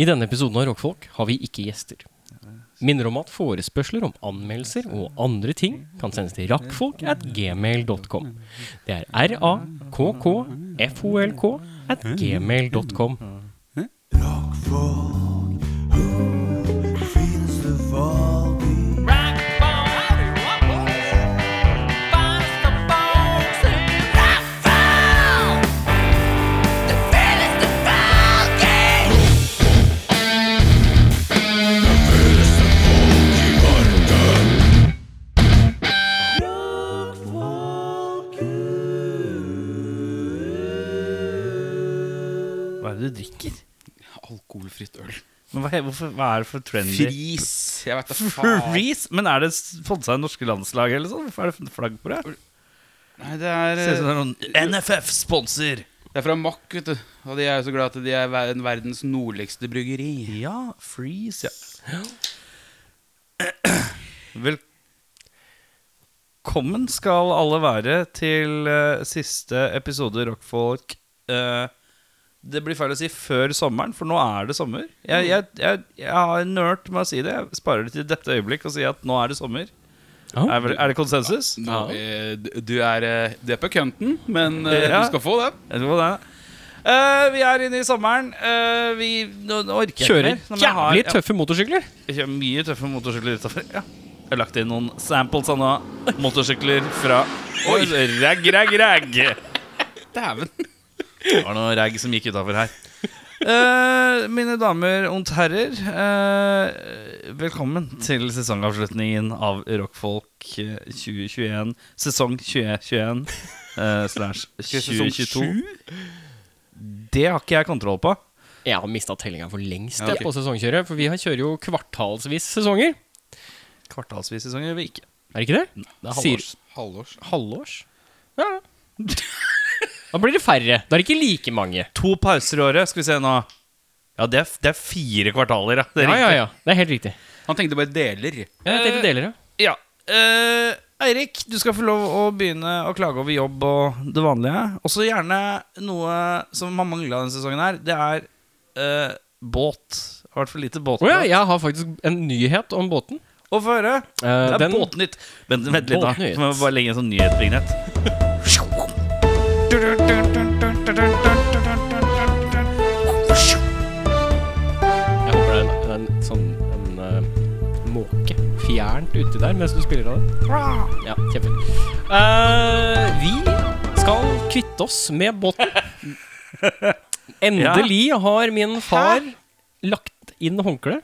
I denne episoden av Rockfolk har vi ikke gjester. Minner om at forespørsler om anmeldelser og andre ting kan sendes til rakkfolk at gmail.com. Det er r-a-k-k-f-o-l-k at gmail.com. Hva Alkoholfritt øl. Men hva, hvorfor, hva er det for trendy? Fris. Jeg vet da faen. Freeze? Men er det sponsa av norske landslag eller sånn? Hvorfor er det flagg på det? Nei, det er, Ser ut som det eh, er noen NFF-sponser. det er fra Mack, vet du. Og de er jo så glad at de er verdens nordligste bryggeri. Ja, Freeze, ja. Velkommen skal alle være til eh, siste episode Rockfolk. Eh, det blir feil å si før sommeren, for nå er det sommer. Jeg, jeg, jeg, jeg har nølt med å si det. Jeg sparer det til dette øyeblikk og sier at nå er det sommer. Oh. Er, vel- er det konsensus? Nå, eh, du, er, eh, du er på kønten, men eh, Ja. du skal få det. Jeg tror det. Uh, vi er inne i sommeren. Uh, vi nå, nå orker ikke Kjører jævlig ja, tøffe motorsykler. Jeg kjører mye tøffe motorsykler utafor. Ja. Jeg har lagt inn noen samples av noen motorsykler fra Oi, ragg, ragg, ragg. Dæven. Det var noe ragg som gikk utafor her. Eh, mine damer og herrer, eh, velkommen til sesongavslutningen av Rockfolk eh, 2021. Sesong 2021 eh, slash 2022. Det har ikke jeg kontroll på. Jeg har mista tellinga for lengst Ja, jeg, på sesongkjøret. For vi har kjører jo kvartalsvis sesonger. Kvartalsvis sesonger gjør vi ikke. Er det ikke det? Det er Sier- halvårs. Halvårs. Halvårs? Ja. Da blir det færre. Da er det ikke like mange. To pauser i året. Skal vi se nå. Ja, det er, det er fire kvartaler, ja. Det er Ja, ja, ja. Det er helt riktig. Han tenkte bare deler. Ja, Jeg tenkte deler, ja. Ja. Eh, Eirik, du skal få lov å begynne å klage over jobb og det vanlige. Også gjerne noe som har mangla denne sesongen her. Det er uh, båt. Det har vært for lite båt. Oh, ja, jeg har faktisk en nyhet om båten. Og få høre. Uh, Det er den- båtnytt. Vent, vent litt, da. vi må bare legge en sånn nyhetsvignett. Uti der mens du spiller av det. Ja, kjempefint. Uh, vi skal kvitte oss med båten. Endelig har min far lagt inn håndkle.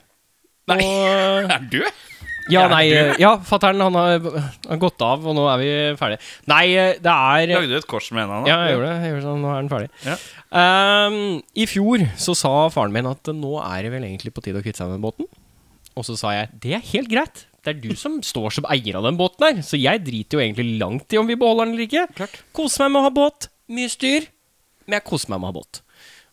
Nei. Er du? ja, nei, ja, fatter'n han har, har gått av, og nå er vi ferdige. Nei, det er Lagde du et kors med en av Ja, jeg gjorde det. Jeg gjorde sånn, nå er den ferdig. Ja. Um, I fjor så sa faren min at nå er det vel egentlig på tide å kvitte seg med båten. Og så sa jeg det er helt greit. Det er du som står som eier av den båten her. Så jeg driter jo egentlig langt i om vi beholder den eller ikke. Koser meg med å ha båt. Mye styr. Men jeg koser meg med å ha båt.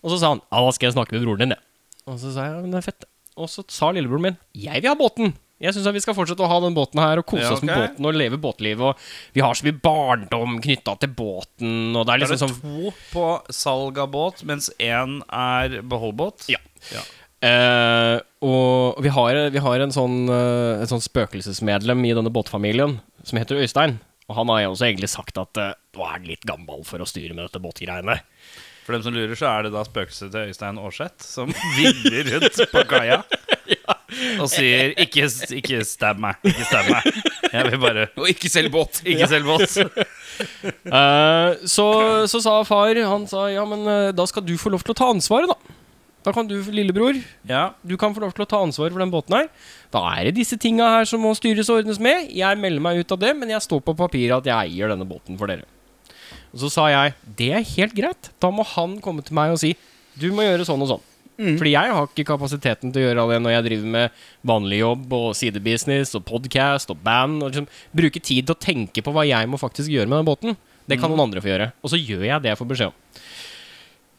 Og så sa han ja, da skal jeg snakke med broren din, jeg. Og så sa jeg men det er fett. Og så sa lillebroren min jeg vil ha båten. Jeg syns vi skal fortsette å ha den båten her og kose Ja, oss med båten og leve båtliv. Og vi har så mye barndom knytta til båten, og det er liksom sånn to på salg av båt, mens én er beholdbåt? Ja. Ja. Eh, og vi har, vi har en sånn, eh, en sånn spøkelsesmedlem i denne båtfamilien som heter Øystein. Og han har jo også egentlig sagt at uh, nå er han litt gammel for å styre med dette båtgreiene. For dem som lurer, så er det da spøkelset til Øystein Aarseth som viller rundt på kaia og sier ikke, 'ikke stab meg'. Ikke stab meg. Jeg vil bare Og ikke selv båt. Ikke selv båt. Eh, så, så sa far Han sa ja, men eh, da skal du få lov til å ta ansvaret, da. Da kan du, lillebror, Ja. du kan få lov til å ta ansvaret for den båten her. Da er det disse tinga her som må styres og ordnes med. Jeg melder meg ut av det, men jeg står på papiret at jeg eier denne båten for dere. Og så sa jeg det er helt greit. Da må han komme til meg og si du må gjøre sånn og sånn. Fordi jeg har ikke kapasiteten til å gjøre det når jeg driver med vanlig jobb og sidebusiness og podcast og band. Og liksom bruke tid til å tenke på hva jeg må faktisk gjøre med den båten. Det kan noen andre få gjøre. Og så gjør jeg det jeg får beskjed om.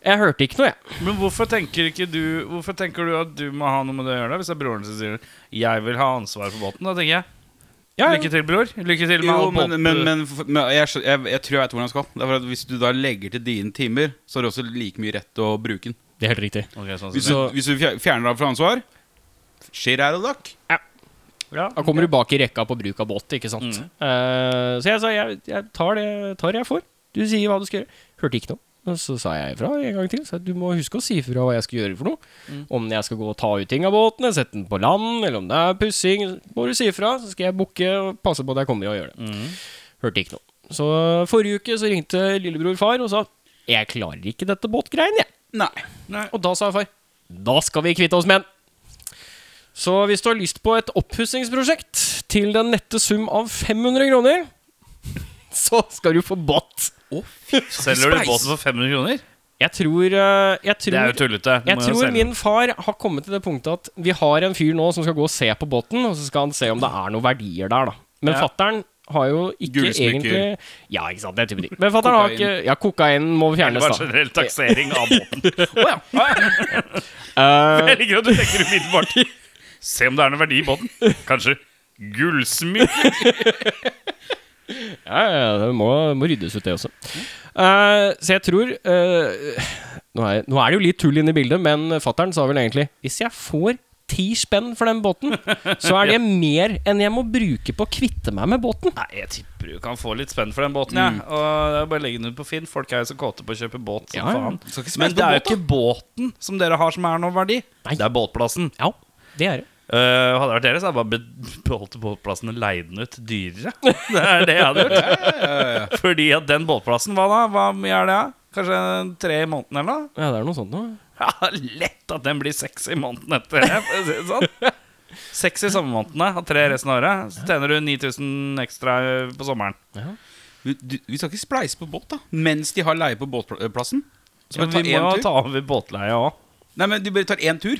Jeg hørte ikke noe, jeg. Men hvorfor tenker ikke du Hvorfor tenker du at du må ha noe med det å gjøre? da? Hvis det er broren som sier 'jeg vil ha ansvar for båten', da tenker jeg Ja, Lykke til, bror. Lykke til med Jo, men, men, men, men jeg, jeg, jeg tror jeg vet hvordan jeg skal. Det er for at Hvis du da legger til dine timer, så har du også like mye rett til å bruke den. Det er helt riktig. okay, sånn Hvis, du, hvis du fjerner deg fra ansvar, skjer her og dakk. ja. Da kommer du bak i rekka på bruk av båt, ikke sant. Mm. Uh, så jeg sa jeg, jeg tar det tar det jeg får. Du sier hva du skal gjøre. Hørte ikke noe. Og så sa jeg ifra en gang til. Så du må huske å si ifra hva jeg skal gjøre for noe. Mm. Om jeg skal gå og ta ut ting av båten, sette den på land, eller om det er pussing. Må du si ifra, så skal jeg booke og passe på at jeg kommer og gjør det. Mm. Hørte ikke noe. Så forrige uke så ringte lillebror far og sa jeg klarer ikke dette båtgreiene, jeg. Nei. Nei. Og da sa far Da skal vi kvitte oss med den. Så hvis du har lyst på et oppussingsprosjekt til den nette sum av 500 kroner, så skal du få båt. Selger du båten for 500 kroner? Jeg tror, eh, jeg Det er jo tullete. Du jeg må jo tror selge min far har kommet til det punktet at vi har en fyr nå som skal gå og se på båten, og så skal han se om det er noen verdier der, da. Men Ja. fatteren har jo ikke Gullsmykker. egentlig Ja, ikke sant, det er type ting. Men fatter'n har ikke Ja, kokainen må Det fjernes, bare da. generell taksering av båten. Å ja. Eh, Jeg liker at du tenker umiddelbart. Se om det er noen verdi i båten. Kanskje gullsmykke. Ja, ja, det må, må ryddes ut, det også. Uh, så jeg tror uh, nå, er, nå er det jo litt tull inne i bildet, men fattern sa vel egentlig Hvis jeg får ti spenn for den båten, så er det mer enn jeg må bruke på å kvitte meg med båten. Nei, jeg tipper du kan få litt spenn for den båten. Ja. Og det er bare å legge den ut på Finn. Folk er jo så kåte på å kjøpe båt som Ja, ja. faen. Men det er jo ikke båten som dere har som er noe verdi. Nei. Det er båtplassen. Ja, det er det. Uh, hadde det vært dere, så hadde jeg bare be- beholdt båtplassen og leid den ut dyrere. Det er det jeg hadde gjort. Fordi at den båtplassen, hva da? Hva mye er det? Kanskje tre i måneden eller noe? Ja, det er noe sånt noe. Ja, lett at den blir seks i måneden etter det. sånn. Seks i sommermånedene og tre resten av året. Så tjener du 9000 ekstra på sommeren. Du, du, vi skal ikke spleise på båt, da. Mens de har leie på båtplassen. Så bare ta vi må ta over båtleie òg. Nei, men du bare tar én tur.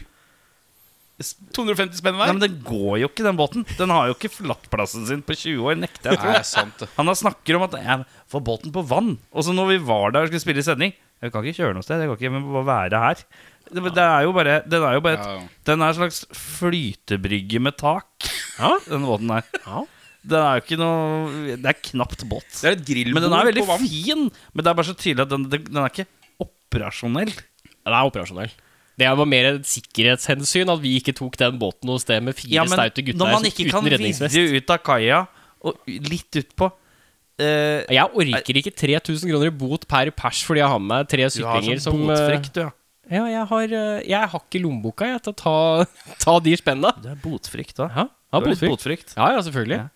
250 spenn hver? Nei, men den går jo ikke, den båten. Den har jo ikke forlatt plassen sin på 20 år, nekter jeg å tro. Nei, sant det. Han har snakker om at jeg får båten på vann. Og så når vi var der og skulle spille sending Jeg kan ikke kjøre noe sted. Jeg kan ikke jeg bare være her. Det, det er jo bare Den er jo bare et, Ja, ja. Den er en slags flytebrygge med tak. Ja. Den båten der. Ja. Den er jo ikke noe Det er knapt båt. Det er et grillbord Men den er veldig fin. Men det er bare så tydelig at den, den, den er ikke operasjonell. Den er operasjonell. Det var mer et sikkerhetshensyn at vi ikke tok den båten noe sted med fire Ja, men staute gutter når man ikke kan uten ut av kaia og litt utpå uh, Jeg orker ikke 3000 kroner i bot per pers fordi jeg har med meg tre Du har syklinger sånn som eh, du, ja. Ja, jeg har, eh, jeg har ikke lommeboka jeg, til å ta, ta de spenna. Du er botfrykt, da. Ja, ja, botfrykt. Ja, ja, selvfølgelig. Ja.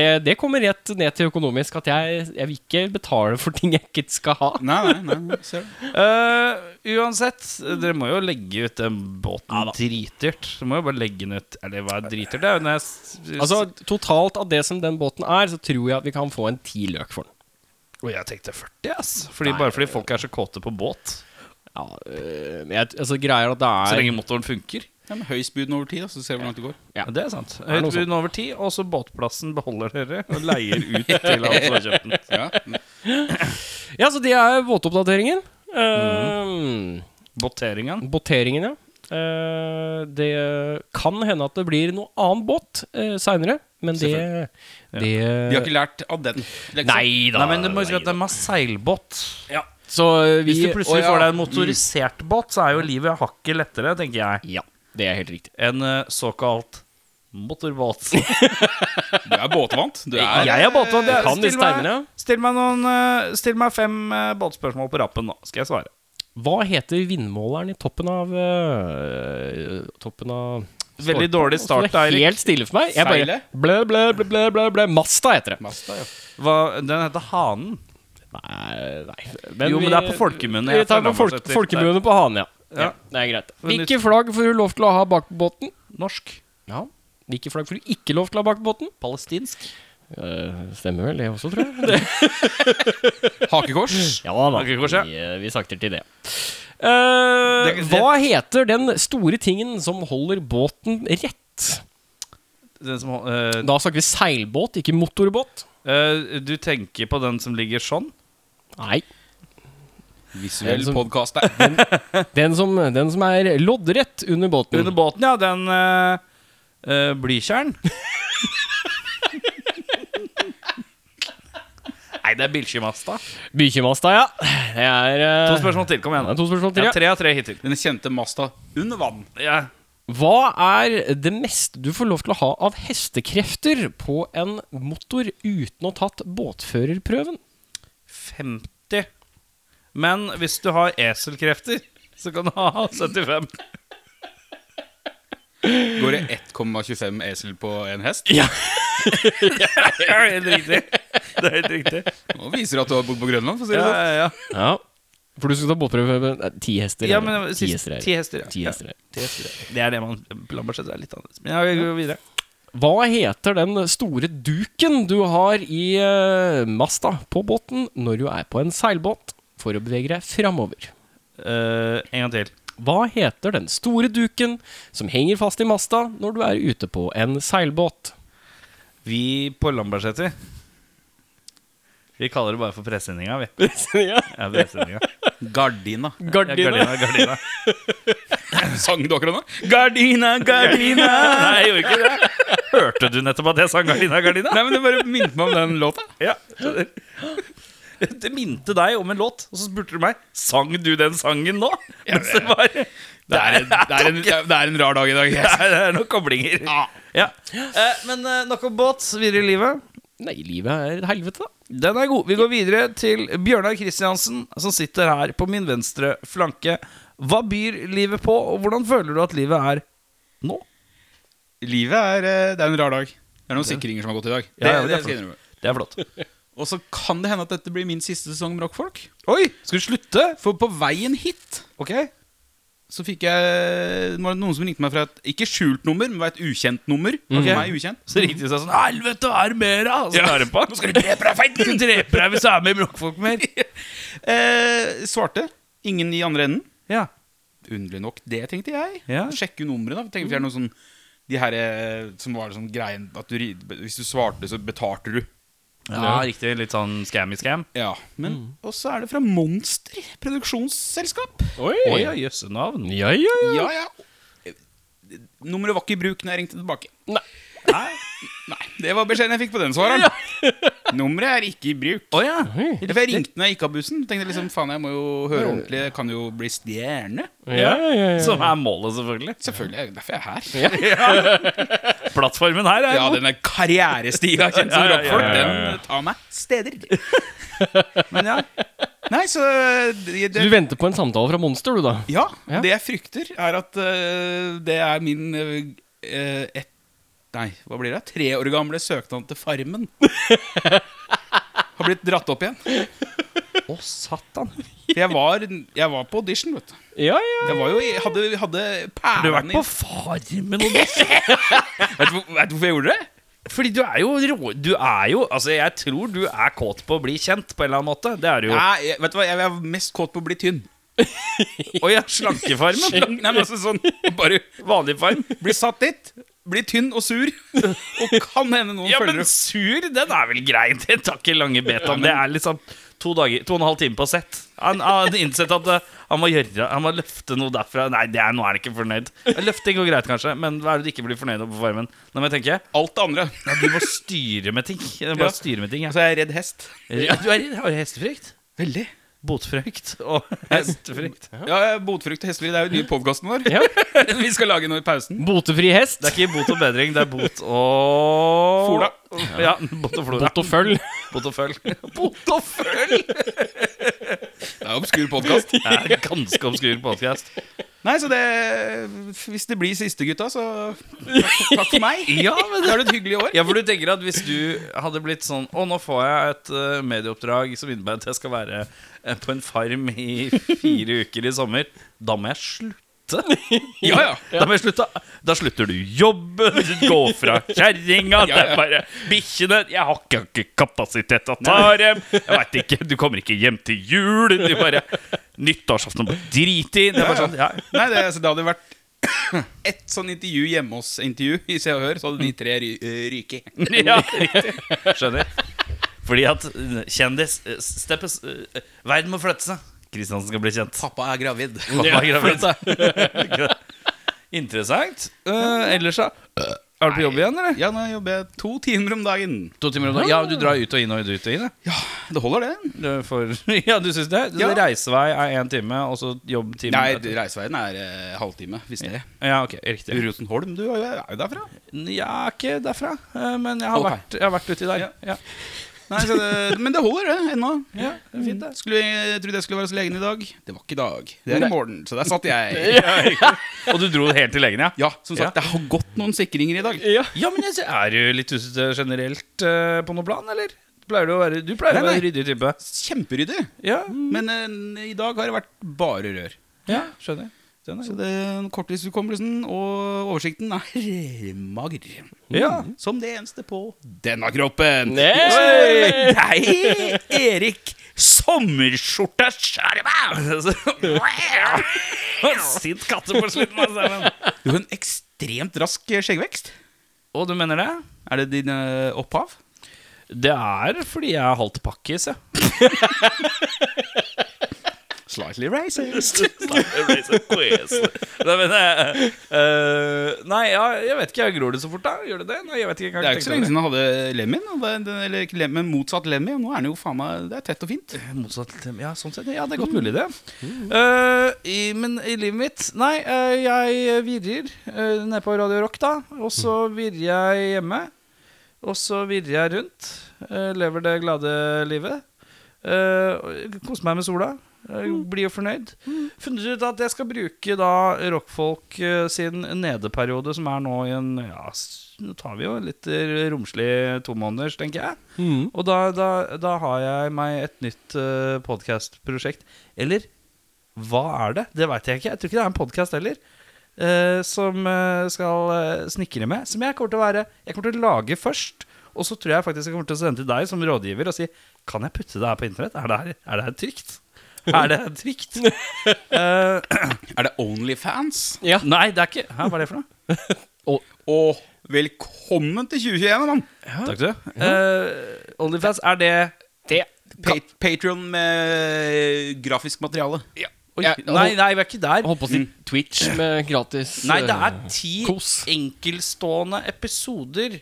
Det, det kommer rett ned til økonomisk at jeg, jeg vil ikke betale for ting jeg ikke skal ha. Nei, nei, nei. Ser du. uh, uansett, dere må jo legge ut den båten Ja dritdyrt. Dere må jo bare legge den ut Eller hva er dritdyrt? Det er jo nest Altså, Totalt av det som den båten er, så tror jeg at vi kan få en ti løk for den. Og jeg tenkte 40, ass. Fordi, Nei, bare fordi folk er så kåte på båt. Ja, øh, men jeg, altså greier at det Så er lenge motoren funker. Ja, men høystbuden over tid, da, så ser vi hvor langt det går. Ja. Det er sant. Høystbuden noe bud over tid, og så båtplassen beholder dere og leier ut til han som har kjøpt den. Ja. Ja, så det er båtoppdateringen. Uh, Båteringen. Båteringen, ja. Eh, det kan hende at det blir noe annen båt uh, seinere, men det, det De har ikke lært av den. Liksom. Nei da. Nei, men du må huske at de har seilbåt. Ja. Så eh, vi Hvis du plutselig Å, ja. får deg en motorisert båt, så er jo livet hakket lettere, tenker jeg, Ja, det er helt riktig. En eh, såkalt motorbåt. Du er båtvant. Du er Jeg er båtvant. Du jeg. kan disse termene. Still meg, noen, eh, still meg fem eh, båtspørsmål på rappen nå, skal jeg svare. Hva heter vindmåleren i toppen av øh, Toppen av Veldig dårlig start, Det er Eirik. helt stille for meg. Jeg bare Seilet? Ble, ble, ble, ble, ble, ble. Masta heter det. Masta, ja. Hva, den heter Hanen. Nei, nei Jo, men det er på folkemunne. Vi Jeg tar på folk, etter. folkemunne på hanen, ja. Ja. Det er greit. Hvilke flagg får du lov til å ha bak på båten? Norsk. Ja. Hvilke flagg får du ikke lov til å ha bak på båten? Palestinsk. Uh, stemmer vel det også, tror jeg. Hakekors. Ja da. Hakekors, ja. Vi, eh, vi sakter til det. Uh, Det- det- hva heter den store tingen som holder båten rett? Den som, uh, Da snakker vi seilbåt, ikke motorbåt. eh, du tenker på den som ligger sånn? Nei. Visuell Den podkast der. Den som, den som er loddrett under båten. Under båten, ja. Den uh, Blykjern. Nei, det er Bikkjemasta. Bikkjemasta, ja. Det er eh, To spørsmål til. Kom det igjen. er to spørsmål til, ja. tre av tre hittil. Den kjente masta under vann. Ja. Hva er det meste du får lov til å ha av hestekrefter på en motor uten å ha tatt båtførerprøven? 50. Men hvis du har eselkrefter, så kan du ha 75. Går det 1,25 esel på en hest? Ja. Det er helt riktig. Det er helt riktig. Nå viser det at du har bodd på Grønland. For å si det Ja, sånn. ja, ja. ja. For du skal ta båtprøve med ti hester? ja eller? men ti sist, hester. er- ti hester. Ja. Ti hester. er- Ja, ti hester, ja. Det er det man blander er litt annerledes. Men jeg vi går videre. Hva heter den store duken du har i eh, masta på båten når du er på en seilbåt for å bevege deg framover? Uh, en gang til. Hva heter den store duken som henger fast i masta når du er ute på en seilbåt? Vi på Lambertseter Vi kaller det bare for presenninga, vi. ja. Ja, pressendinga. Gardina. Ja, Gardina. Gardina, gardina. Sang du akkurat nå? Gardina, gardina Nei, jeg gjorde ikke det. Hørte du nettopp at jeg sang Gardina, gardina? Nei, men Det bare minnet meg om den låta. Ja. Det minte deg om en låt, og så spurte du meg Sang du den sangen nå. Mens det var Det Det er, en, det, er en, det er en rar dag i dag. er, det er noen koblinger. Ja. Eh, men eh, nok om båt. Videre i livet. Nei, livet er et helvete, da. Den er god. Vi går videre til Bjørnar Kristiansen, som sitter her på min venstre flanke. Hva byr livet på, og hvordan føler du at livet er nå? Livet er, eh, det er en rar dag. Det er noen sikringer som har gått i dag. Det, Ja, ja, det det er. Det er flott. Og så kan det hende at dette blir min siste sesong med Rockfolk. Oi, skal du slutte? For på veien hit Ok. så fikk jeg Det var noen som ringte meg fra et ikke skjult nummer, men var et ukjent nummer. Ok. Meg ukjent. Så ringte de seg sånn Helvete, er det mer, da? Så tar de på. Nå skal du drepe deg, feit! Skal drepe deg hvis du er med i Rockfolk mer? Eh, svarte. Ingen i andre enden. Ja. Underlig nok, det tenkte jeg. Ja. Sjekke nummeret, da. Tenk hvis det er noe sånn De her eh, som var sånn greien at du, Hvis du svarte, så betalte du. Ja, riktig. Litt sånn scammy-scam. Ja, men Og så er det fra Monster produksjonsselskap. Oi, Oi, ja, jøsse navn. Ja, ja, ja. Ja, ja. Nummeret var ikke i bruk når jeg ringte tilbake. Nei. Nei, Nei det var beskjeden jeg fikk på den svaren. Nummeret er ikke i bruk. Oh, ja. Oi. For jeg ringte når jeg gikk av bussen. Tenkte liksom, faen, jeg må jo høre ordentlig. Jeg kan jo bli stjerne. Ja, ja, ja, ja. Som er målet, selvfølgelig. Selvfølgelig, er derfor jeg er her. Plattformen her er Ja, god. denne karrierestiga kjent som rockfolk, den tar meg steder. Men ja. Nei, så det, det, du venter på en samtale fra Monster, du, da? Ja, Ja. det jeg frykter, er at uh, det er min uh, ett Nei, hva blir det? Tre år gamle søknaden til Farmen. Har blitt dratt opp igjen. Å, satan. Jeg var, jeg var på audition, vet du. Ja, ja. Jeg var jo i, hadde, hadde Du har vært på Farmen og. Vet du vet du hvorfor jeg gjorde det? Fordi du er jo rå... Du er jo Altså, jeg tror du er kåt på å bli kjent på en eller annen måte. Det er du jo. Nei, jeg, vet du hva, jeg er mest kåt på å bli tynn. Oi, jeg slankefarmen. Nei, men altså sånn Bare Vanlig farm. bli satt dit, bli tynn og sur, og kan hende noen Ja, følger men sur, den er vel grei. Det tar ikke lange betaen. Det er liksom to dager, to og en halv time på sett. Han hadde innsett at eh, han må gjøre Han må løfte noe derfra. Nei, det er, nå er han ikke fornøyd. Løfting går greit, kanskje, men hva er det du ikke blir fornøyd med på Farmen? Nå må jeg tenke. Alt det andre. Ja, du må styre med ting. Ja. bare styre med ting ja. Så jeg er redd hest. Ja, du er, har jo hestefrykt. Veldig. Botfrykt og hestefrukt. Ja, Botfrukt Botfrykt og hestefri, det er jo den nye podkasten vår. Ja. Vi skal lage noe i pausen. Botefri hest. Det er ikke bot og bedring, det er bot og Fola. Ja, bot og flora. Bot og føll. Bot og føll. Bot og føll! Det er obskur podkast. Ganske obskur podcast. Nei, så det Hvis det blir siste, gutta, så takk for meg. Ja, men det er et hyggelig år. Ja, for du tenker at hvis du hadde blitt sånn Å, nå får jeg et eh, medieoppdrag som innebærer at jeg skal være eh, på en farm i fire uker i sommer, da må jeg slutte. Ja, ja. Da må jeg slutte Da slutter du jobben, du går fra kjerringa Det Ja, er ja. bare bikkjene Jeg har ikke, ikke kapasitet til å ta dem. Jeg vet ikke, Du kommer ikke hjem til jul. Du bare Nyttårsaften drit i. Det sånn, ja. Nei, det, altså, det hadde vært ett sånn intervju hjemme hos-intervju i Se og Hør, så hadde de tre ry øh, ryket. Ja. Skjønner. Fordi at eh, kjendis eh, steppes, eh, Verden må flytte seg. Kristiansen skal bli kjent. Pappa er gravid. Pappa er gravid. Interessant. Uh, ellers, da? Er du på jobb igjen, eller? Ja, nå jobber jeg to timer om dagen. To timer om dagen? Ja, du drar ut og inn og ut og inn? ja. Det holder, det. Det er For, ja, du syns det? Ja. Reisevei er én time, og så jobbtime Nei, reiseveien er eh, halvtime, hvis det. Ja, ok, riktig. Rosenholm, du er jo er derfra. Jeg er ikke derfra, eh, men jeg har, Ok. vært, jeg har vært uti der. Ja. Nei, så det, men det holder, det, ennå. Ja, det er fint, det. Skulle, jeg trodde jeg skulle være hos legen i dag. Det var ikke i dag. Det er i morgen, så der satt jeg. Og du dro helt til legen, ja? Ja, som sagt, det har gått noen sikringer i dag. Ja. Ja, men jeg Er du litt tussete generelt uh, på noe plan, eller? Pleier du, å være, du pleier Nei, å være ryddig type. Kjemperyddig. Ja, Men uh, i dag har det vært bare rør. ja skjønner. Så det korttidshukommelsen og oversikten er mager. Ja. Som det eneste på denne kroppen. Nei! Deg, Erik Sommerskjorta Skjerma. Sint katte på slutten Altså. Du har en ekstremt rask skjeggvekst. Og du mener det? Er det din eh, opphav? Det er fordi jeg er halvt pakkis, ja. Slightly racist. nei, men, eh, uh, nei, ja, jeg vet ikke. Gror det så fort, da? Gjør det det? Nei, jeg vet ikke. Det er ikke så lenge siden han hadde Lemmy. Eller Lemmy, motsatt Lemmy. Nå er han jo faen meg Det er tett og fint. Motsatt Ja, sånn sett. Ja, det er godt mulig, det. Uh, i, men i livet mitt Nei, eh, jeg virrer nede på Radio Rock, da. Og så virrer jeg hjemme. Og så virrer jeg rundt. eh, lever det glade livet. Uh, Koser meg med sola. Uh, blir jo fornøyd. Funnet ut at jeg skal bruke da rockfolk eh, sin nedeperiode, som er nå i en Ja, nå tar vi jo litt eh, romslig to måneders, tenker jeg. Mm. Og da, da, da har jeg meg et nytt uh, podkastprosjekt. Eller hva er det? Det veit jeg ikke. Jeg tror ikke det er en podkast heller. Uh, som uh, skal uh, snikre med. Som jeg kommer til å være Jeg kommer til å lage først. Og så tror jeg faktisk jeg kommer til å sende til deg som rådgiver og si Kan jeg putte det her på internett? Er det her, er det her trygt? Er det trygt? Eh, Er det Onlyfans? Ja. nei, det er ikke Hæ, Hva er det for noe? Og velkommen til 2021, mann! Takk du. Uh, Onlyfans, er det Det Pa Patrion med grafisk materiale. Oi, Ja, Nei, nei, vi er ikke der. Holdt på å si Twitch med gratis Nei, det er eh, ti kos. enkeltstående episoder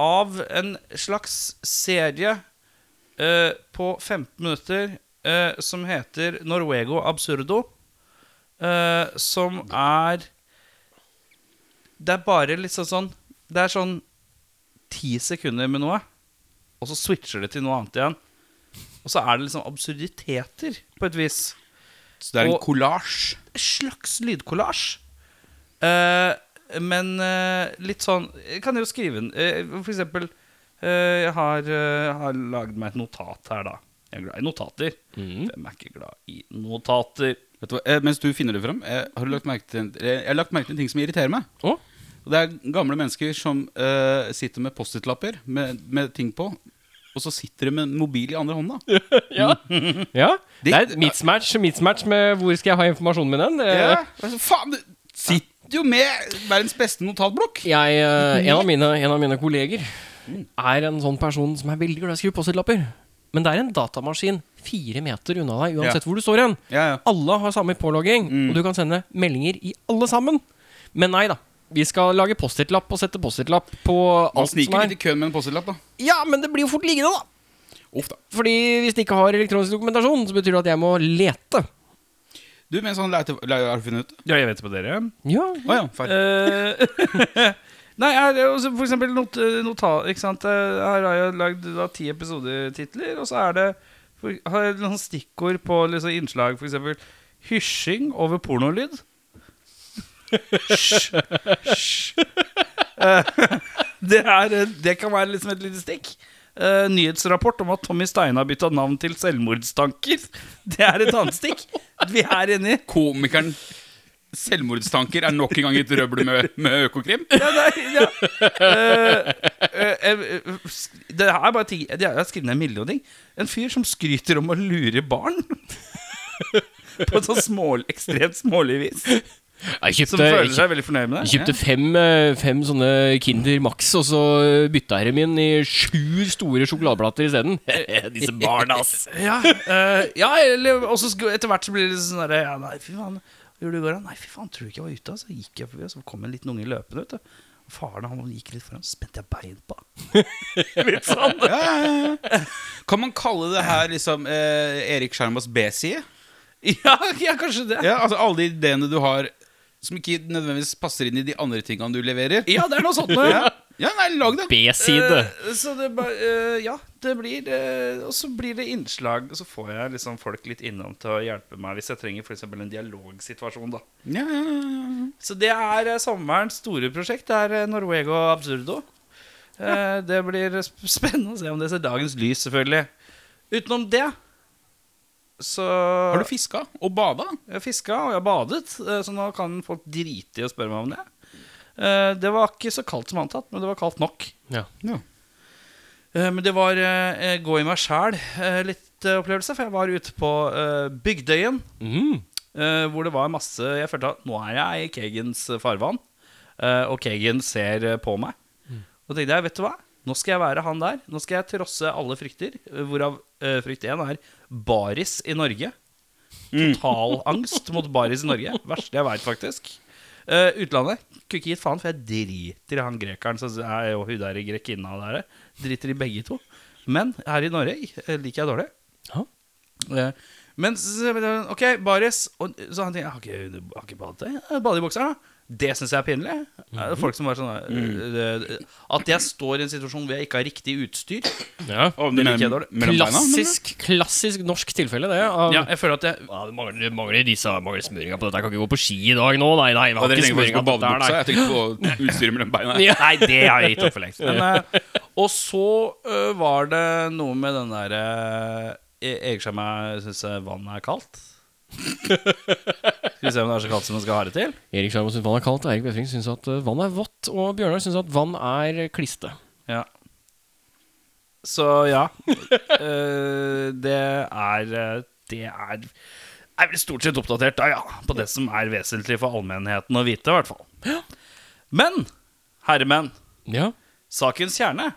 av en slags serie uh, på 15 minutter eh, som heter Norwego Absurdo. eh, som er Det er bare litt sånn sånn Det er sånn ti sekunder med noe, og så switcher det til noe annet igjen. Og så er det liksom absurditeter, på et vis Så det er en kollasj? En slags lydkollasj. Eh, men eh, litt sånn Jeg kan jo skrive den. eh, For eksempel eh, Jeg har, uh, har lagd meg et notat her, da. Jeg er glad i notater. Hvem er ikke glad i notater? Vet du hva? Eh, mens du finner det fram, eh, har du lagt merke til en- eh, jeg har lagt merke til en ting som irriterer meg. Å? Og det er gamle mennesker som eh, sitter med Post-It-lapper med, med ting på, og så sitter de med en mobil i andre hånda. Ja. ja. Det er mismatch, mismatch med hvor skal jeg ha informasjonen min hen. Eh, Ja, altså, faen, du sitter jo med verdens beste notatblokk. Jeg, eh, en, av mine, en av mine kolleger er en sånn person som er veldig glad i å skrive Post-It-lapper. Men det er en datamaskin fire meter unna deg, uansett hvor du står hen. Ja, ja. Alle har samme pålogging, og du kan sende meldinger i alle sammen. Men nei da. Vi skal lage Post-It-lapp og sette Post-It-lapp på Man alt som sniker er. litt i køen med en Post-It-lapp, da. Ja, men det blir jo fort liggende, da. Uff da. Fordi hvis det ikke har elektronisk dokumentasjon, så betyr det at jeg må lete. Du, mens han leter, lærte, har du funnet ut? Ja, jeg vet det på dere. Ja, Å ja, feil. Eh, Nei, for eksempel not, notat, ikke sant? Eh, Her har jeg lagd da, ti episodetitler, og så er det for, har jeg noen stikkord på liksom, innslag, eksempel hysjing over pornolyd. Hysj. Hysj. Eh, det, er, eh, det kan være liksom et lite stikk. Uh, nyhetsrapport om at Tommy Steine har bytta navn til selvmordstanker. Det er et annet stikk. Vi er enige. Komikeren Selvmordstanker er nok en gang et røble med, med Økokrim. Ja, nei, ja. Uh, uh, uh, det er bare ting Jeg har skrevet ned en million ting. En fyr som skryter om å lure barn. På et sånn smål, ekstremt smålig vis. Jeg Som føler seg veldig fornøyd med jeg kjøpte fem, fem sånne Kinder Max, og så bytta jeg dem inn i sju store sjokoladeplater isteden. Disse barna, ass. Ja, eh, ja eller også etter hvert så blir det sånn derre Ja, nei, fy faen. Gjorde du i går. Nei, fy faen, tror du ikke jeg var ute? Så gikk jeg forbi, og så kom en liten unge løpende, vet du. Faren han gikk litt foran, så spente jeg bein på Litt sånn. Ja, ja, ja. Kan man kalle det her liksom eh, Erik Skjermas B-side? Ja, ja, kanskje det. Ja, altså alle de ideene du har som ikke nødvendigvis passer inn i de andre tingene du leverer. Ja, det er noe sånt. Ja, ja nei, lag det. B-side. Uh, så det bare uh, Ja, det blir uh, Og så blir det innslag, og så får jeg liksom folk litt innom til å hjelpe meg hvis jeg trenger f.eks. en dialogsituasjon, da. Ja, ja, ja, ja. Så det er eh, sommerens store prosjekt. Det er Norwego Absurdo. Eh, det blir spennende å se om det ser dagens lys, selvfølgelig. Utenom det så Har du fiska og bada? Jeg har fiska og jeg har badet, så nå kan folk drite i å spørre meg om det. Eh, Det var ikke så kaldt som antatt, men det var kaldt nok. Ja. Ja. Eh, Men det var eh, gå i meg sjæl litt opplevelse, for jeg var ute på Bygdøyen. Mm. eh, hvor det var masse Jeg følte at nå er jeg i Kegens farvann, eh, og Kegen ser på meg. Og tenkte jeg, vet du hva? Nå skal jeg være han der. Nå skal jeg trosse alle frykter, hvorav uh, frykt én er baris i Norge. Total angst mot baris i Norge. Verste jeg veit, faktisk. Eh, utlandet kunne ikke gitt faen, for jeg driter i han grekeren Så er jo hun der grekinna der. Driter i begge to. Men her i Norge eh, liker jeg dårlig. Ja. Eh, Men ok, baris og, Så han tenker Jeg har ikke, har ikke badet i buksa Det synes jeg er pinlig Eh, Folk som er sånn eh, eh, At jeg står i en situasjon hvor jeg ikke har riktig utstyr ja. Det liker jeg dårlig. Klassisk, klassisk norsk tilfelle, det. Av, Ja, jeg føler at jeg Ja, det mangler, mangler disse mangler smøringa på dette. Jeg kan ikke gå på ski i dag nå. Nei, nei. vi har ikke smøringa på badebuksa. Jeg tenkte på utstyret mellom beina. Ja. Nei, det har jeg gitt opp for lengst Men, eh, Og så uh, var det noe med den der uh, Erik jeg synes vann er kaldt Skal vi se om det er så kaldt som det skal ha det til Erik Skjermo syns vann er kaldt. Eirik Befring syns at eh, vann er vått. Og Bjørnar syns at vann er kliste. Ja. Så ja. uh, det er eh, Det er er vel stort sett oppdatert da, ja. På det som er vesentlig for allmennheten å vite, i hvert fall. Men, herremenn, Ja. sakens kjerne,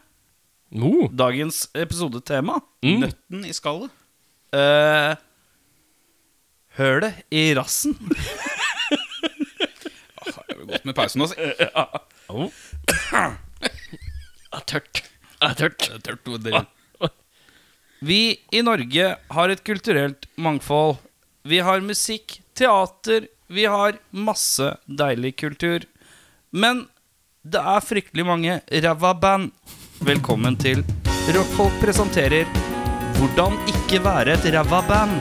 Mo. dagens episodetema Mm. Nøtten i skallet. uh, Hølet i rassen. Det er godt med pausen, altså. Ja. Oh. er tørt. Er tørt. Det er tørt, og Vi i Norge har et kulturelt mangfold. Vi har musikk, teater, vi har masse deilig kultur. Men det er fryktelig mange ræva band. Velkommen til Rockfolk presenterer Hvordan ikke være et ræva band.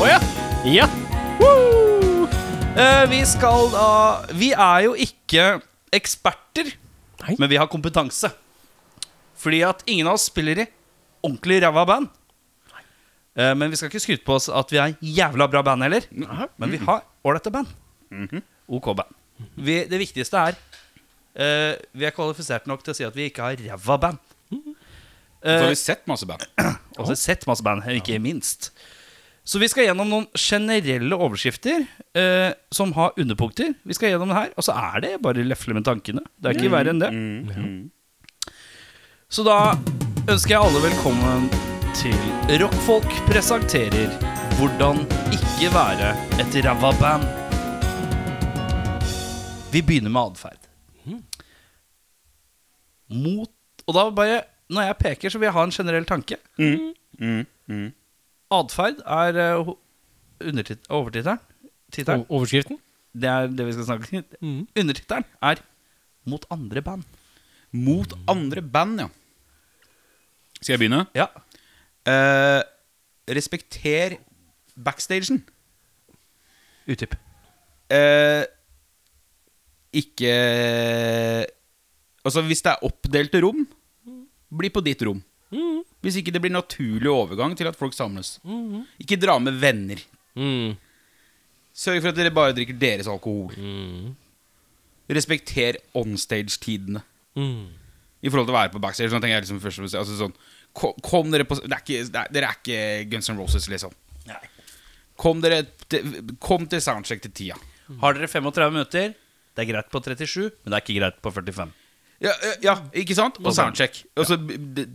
Oh, ja. Ja. Uh, vi skal da Vi er jo ikke eksperter, Nei. men vi har kompetanse. Fordi at ingen av oss spiller i ordentlig ræva band. Uh, men vi skal ikke skryte på oss at vi er jævla bra band heller. Men vi har ålreite band. OK band. Vi, det viktigste er eh, Vi er kvalifisert nok til å si at vi ikke har ræva band. Så har vi sett masse band. og så har vi sett masse band, ikke minst. Så vi skal gjennom noen generelle overskrifter eh, som har underpunkter. Vi skal gjennom det her, Og så er det bare lefle med tankene. Det er ikke verre enn det. Så da ønsker jeg alle velkommen til Rockfolk presenterer Hvordan ikke være et ræva band. Vi begynner med atferd. Mot Og da bare Når jeg peker, så vil jeg ha en generell tanke. Mm, mm. Atferd er uh, overtittelen. Overskriften? Det er det vi skal snakke om. Mm. Undertittelen er 'Mot andre band'. Mot andre band, ja. Skal jeg begynne? Ja. Eh, respekter backstagen. Utdyp. Eh, ikke Altså, hvis det er oppdelte rom, bli på ditt rom. Hvis ikke det blir naturlig overgang til at folk samles. Ikke dra med venner. Mm. Sørg for at dere bare drikker deres alkohol. Mm. Respekter onstage-tidene. Mm. I forhold til å være på backstage. Sånn tenker jeg liksom først og fremst altså sånn, kom, kom dere på det er ikke, det er, Dere er ikke Guns N' Roses, liksom. Kom dere til, Kom til soundcheck til tida. Har dere 35 minutter? Det er greit på 37, men det er ikke greit på 45. Ja, ja, ja ikke sant? Og soundcheck. Altså, b-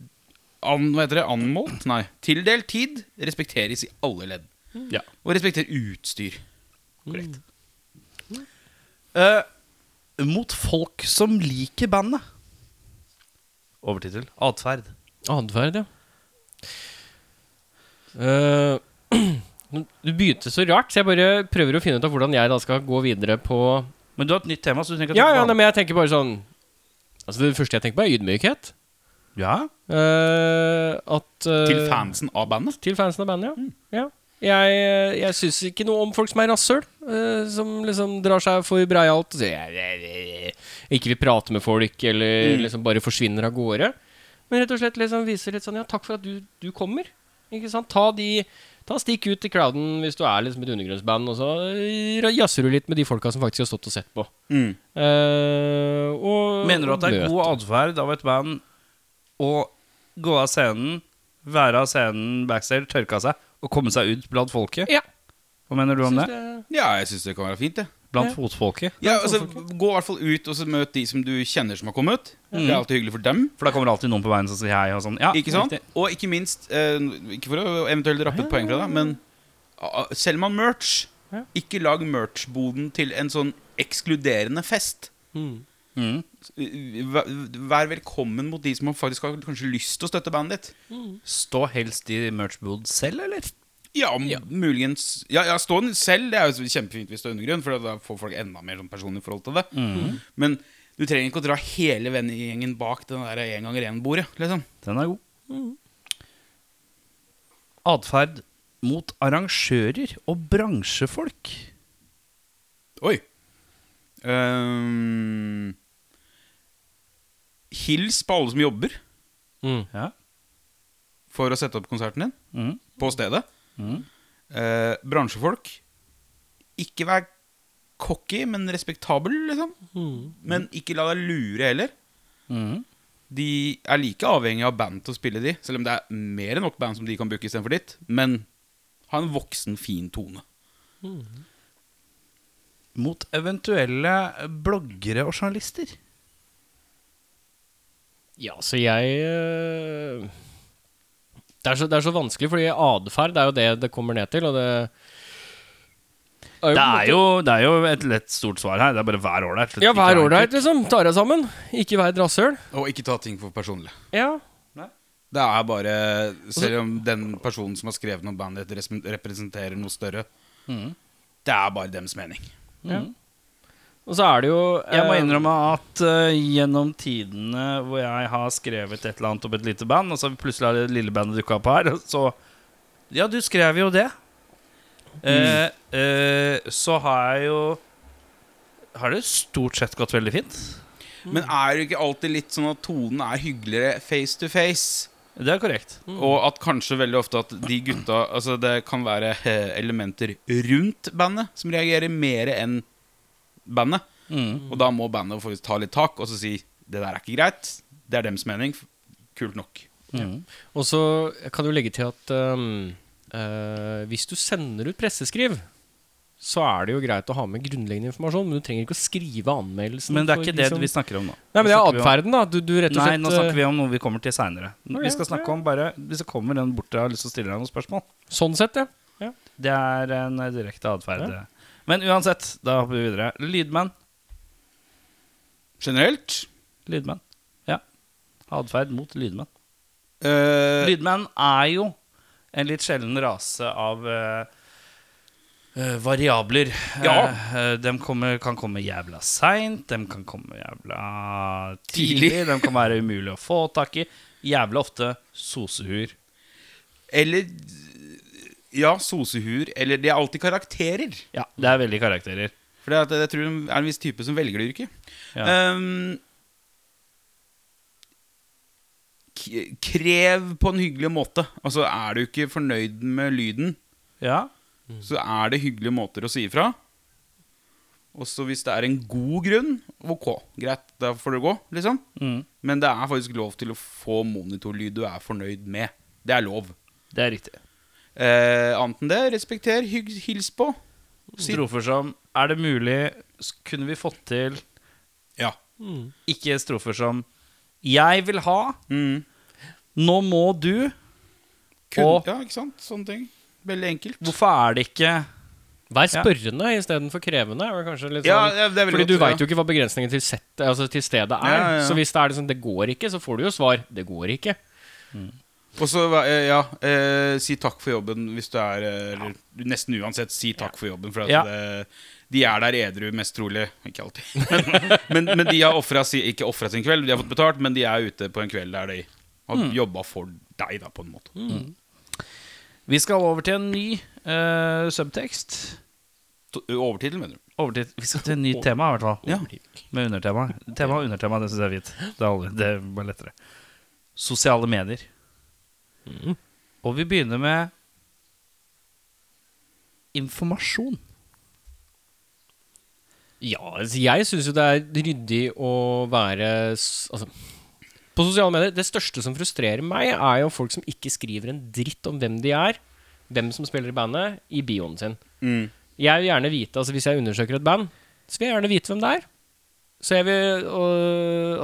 an, hva heter det? Anmålt? Nei. Tildelt tid respekteres i alle ledd. Ja. Og respekter utstyr. Korrekt. Eh, mot folk som liker bandet. Overtittel atferd. Atferd, ja. Eh, du begynte så rart, så jeg bare prøver å finne ut av hvordan jeg da skal gå videre på Men du har et nytt tema, så du trenger ikke Ja, å ja, tenke nei, men jeg tenker bare sånn Altså Det første jeg tenker på, er ydmykhet. Ja, Eh, at eh, Til fansen av bandet. Til fansen av bandet, ja. ja. Jeg, eh, jeg syns ikke noe om folk som er rasshøl. eh, som liksom drar seg for breialt og sier jeg- jeg- jeg- Ikke vil prate med folk, eller liksom bare forsvinner av gårde. Men rett og slett liksom viser litt sånn Ja, takk for at du, du kommer. Ikke sant? Ta de Ta Stikk ut i crowden hvis du er liksom et undergrunnsband, og så eh, jazzer du litt med de folka som faktisk har stått og sett på. Mm. Eh, og Mener du at det er god atferd av et band å gå av scenen, være av scenen backstage, tørke av seg og komme seg ut blant folket? Ja. Hva mener du om det? det- Ja, jeg syns det kan være fint, det. Blant Ja. fotfolket? Ja, altså, Gå i hvert fall ut og så møt de som du kjenner som har kommet. Det er alltid hyggelig for dem. For da kommer alltid noen på veien som sier hei og sånn. Ja, Ikke sant? riktig. Og ikke minst, eh, ikke for å eventuelt rappe et poeng fra deg, men uh, selger man merch, Ja. ikke lag merch-boden til en sånn ekskluderende fest. Mm. Mm. Vær velkommen mot de som faktisk har kanskje lyst til å støtte bandet ditt. Stå helst i merchbood selv, eller? Ja, ja. muligens Ja, ja stå den selv, det er jo kjempefint hvis det er undergrunn, for da får folk enda mer sånn personlig forhold til det. Men du trenger ikke å dra hele vennegjengen bak den der én ganger én-bordet. Liksom. Den er god. Atferd mot arrangører og bransjefolk. Oi. Ehm, hils på alle som jobber Mm. Ja. for å sette opp konserten din Mm. på stedet. Mm. Eh, bransjefolk. Ikke vær cocky, men respektabel, liksom. Mm. Men ikke la deg lure heller. Mm. De er like avhengig av band til å spille de, selv om det er mer enn nok band som de kan booke istedenfor ditt. Men ha en voksen, fin tone. Mot eventuelle bloggere og journalister. Ja, så jeg øh, det, er så, det er så vanskelig, fordi atferd er jo det det kommer ned til, og det Det er jo, det er jo et lett stort svar her. Det er bare vær ålreit. Ja, vær ålreit, liksom. Ta deg sammen. Ikke vær et rasshøl. Og ikke ta ting for personlig. Ja. Det er bare Selv om den personen som har skrevet noe bandet representerer noe større, mm. det er bare dems mening. Og så er det jo Jeg må øh, innrømme at uh, gjennom tidene hvor jeg har skrevet et eller annet om et lite band, og så plutselig har det lille bandet dukka opp her, så Ja, du skrev jo det. Mm. Uh, uh, så har jeg jo Har det stort sett gått veldig fint. Men er det ikke alltid litt sånn at tonen er hyggeligere face to face? Det er korrekt. Og at kanskje veldig ofte at de gutta Altså det kan være eh, elementer rundt bandet som reagerer mer enn bandet. Mm. Og da må bandet faktisk ta litt tak og så si det der er ikke greit. Det er dems mening. Kult nok. Mm. Og så kan du legge til at um, uh, hvis du sender ut presseskriv, så er det jo greit å ha med grunnleggende informasjon, men du trenger ikke å skrive anmeldelsen. Men det er for ikke det liksom- vi snakker om nå. Nei, men det er atferden, da. Du, du rett og Nei, nå snakker øh, vi om noe vi kommer til seinere. Vi skal snakke ja. om bare Hvis det kommer en bort og har lyst til å stille deg noen spørsmål. Sånn sett, ja. Det er en eh, direkte atferd. Men uansett, da hopper vi videre. Lydmenn. Generelt Lydmenn. Ja. Atferd mot lydmenn. Uh, Lydmenn er jo en litt sjelden rase av uh, uh, variabler. Ja. De kommer, kan komme jævla seint, de kan komme jævla tidlig, Tidlig. de kan være umulig å få tak i. Jævla ofte sosehuer. Eller Ja, sosehuer. Eller de er alltid karakterer. Ja, det er veldig karakterer. For det er jeg tror det er en viss type som velger det yrket. Ja. Um, krev på en hyggelig måte. Altså, er du ikke fornøyd med lyden, Ja. så er det hyggelige måter å si ifra. Og så hvis det er en god grunn, ok, greit, da får det gå, liksom. Mm. Men det er faktisk lov til å få monitorlyd du er fornøyd med. Det er lov. Det er riktig. Eh, annet enn det, respekter, hygg, hils på. Si- Strofer som Er det mulig Kunne vi fått til Ja. ikke strofer som Jeg vil ha Mm. Nå må du Kun, Og- ja, ikke sant? Sånne ting. Veldig enkelt. Hvorfor er det ikke Vær spørrende istedenfor krevende. Sånn, ja, det fordi du veit jo ikke hva begrensningen til, set, altså til stedet er. Ja, ja, ja. Så hvis det er sånn, det går ikke, så får du jo svar. Det går ikke. Og så, eh, ja, eh, si takk for jobben hvis du er Eller ja. nesten uansett, si takk for jobben. For at Ja. det, de er der edru, mest trolig. Ikke alltid. Men, men, de har offret ikke ofra sin kveld, de har fått betalt, men de er ute på en kveld der de har Mm. jobba for deg, da, på en måte. Vi skal over til en ny uh, subtekst. Overtittel, mener du? Overtid. vi skal til en ny tema, i hvert fall. Ja. Med undertema. Tema og undertema, det syns jeg er fint. Det det er bare lettere. Sosiale medier. Og vi begynner med informasjon. Ja, altså jeg syns jo det er ryddig å være Altså På sosiale medier, det største som frustrerer meg, er jo folk som ikke skriver en dritt om hvem de er, hvem som spiller i bandet, i bioen sin. Mm. Jeg vil gjerne vite, altså Hvis jeg undersøker et band, så vil jeg gjerne vite hvem det er. Så jeg vil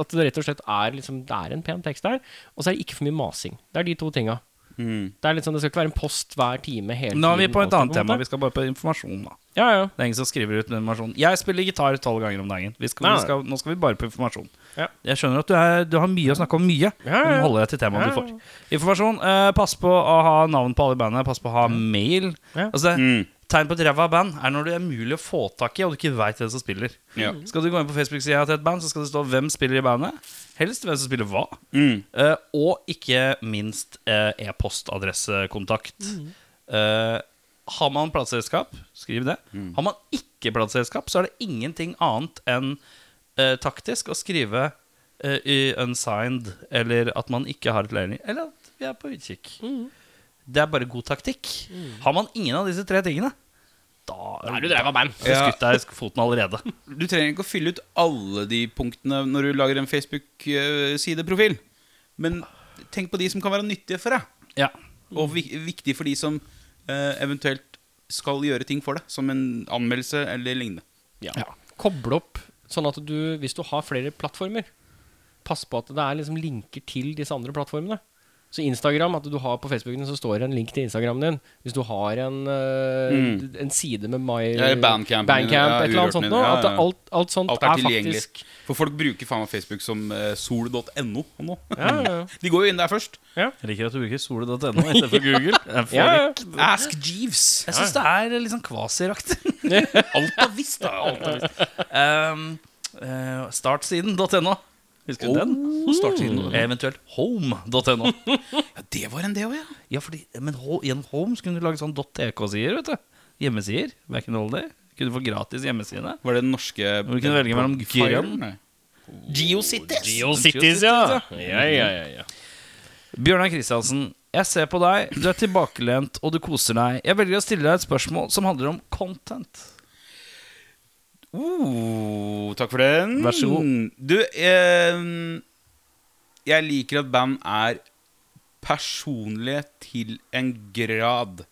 at det rett og slett er liksom, Det er en pen tekst der. Og så er det ikke for mye masing. Det er de to tinga. Mm. Det er litt sånn, det skal ikke være en post hver time hele Nå er vi på et annet tema. Vi skal bare på informasjon, da. Ja, ja. Det er ingen som skriver ut informasjon. Jeg spiller gitar tolv ganger om dagen. Vi skal, Nei, vi skal, nå skal vi bare på informasjon. Ja. Jeg skjønner at du, er, du har mye å snakke om mye. Ja, ja, Men ja. hold deg til temaet Ja, du får. Informasjon. Eh, pass på å ha navn på alle i bandet. Pass på å ha mail. Ja. Altså, Mm. Tegn på et ræva band er når det er mulig å få tak i, og du ikke veit hvem som spiller. Ja. Skal du gå inn på Facebook-sida til et band, så skal det stå hvem spiller i bandet. Helst hvem som spiller hva. Mm. Uh, og ikke minst uh, e-postadressekontakt. Eh, har man plateselskap, skriv det. Har man ikke plateselskap, så er det ingenting annet enn taktisk å skrive i unsigned, eller at man ikke har et leirning, eller at vi er på utkikk. Det er bare god taktikk. Har man ingen av disse tre tingene, da Nei, du drev av band. Så skutt deg i foten allerede. Du trenger ikke å fylle ut alle de punktene når du lager en Facebook-sideprofil. Men tenk på de som kan være nyttige for deg. Ja. Og viktige for de som eh, eventuelt skal gjøre ting for deg. Som en anmeldelse eller lignende. Ja. Koble opp sånn at du, hvis du har flere plattformer, pass på at det er liksom linker til disse andre plattformene. Så Instagram, at du har på Facebooken så står det en link til Instagramen din. Hvis du har en, uh, Mm. en side med My Ja, Bandcamp, Bandcamp ja, et eller annet sånt noe. ja, At ja. alt, alt sånt Alt er er, tilgjengelig. faktisk For folk bruker faen meg Facebook som uh, sol.no nå. ja, ja, De går jo inn der først. Jeg liker at du bruker sole.no istedenfor Google. Ja, ja. Ask Jeeves. Jeg syns det er litt sånn kvasiraktig. Alt er visst, da. Alt er visst. um, uh, startsiden.no. Husker du den? Startsiden. Eventuelt home.no. Ja, det var en det òg, ja. Ja, fordi, men i gjennom home så kunne du lage sånn .tk-sider. vet du Hjemmesider. Back in the old day. Kunne få gratis hjemmesidene. Var det den norske Hvor du kunne velge mellom Fire? grønn- GeoCities. GeoCities, ja. Ja, ja, ja, ja. Bjørnar Kristiansen, jeg ser på deg. Du er tilbakelent, og du koser deg. Jeg velger å stille deg et spørsmål som handler om content. Uh, takk for den. Vær så god. Du, eh, jeg liker at band er personlige til en grad.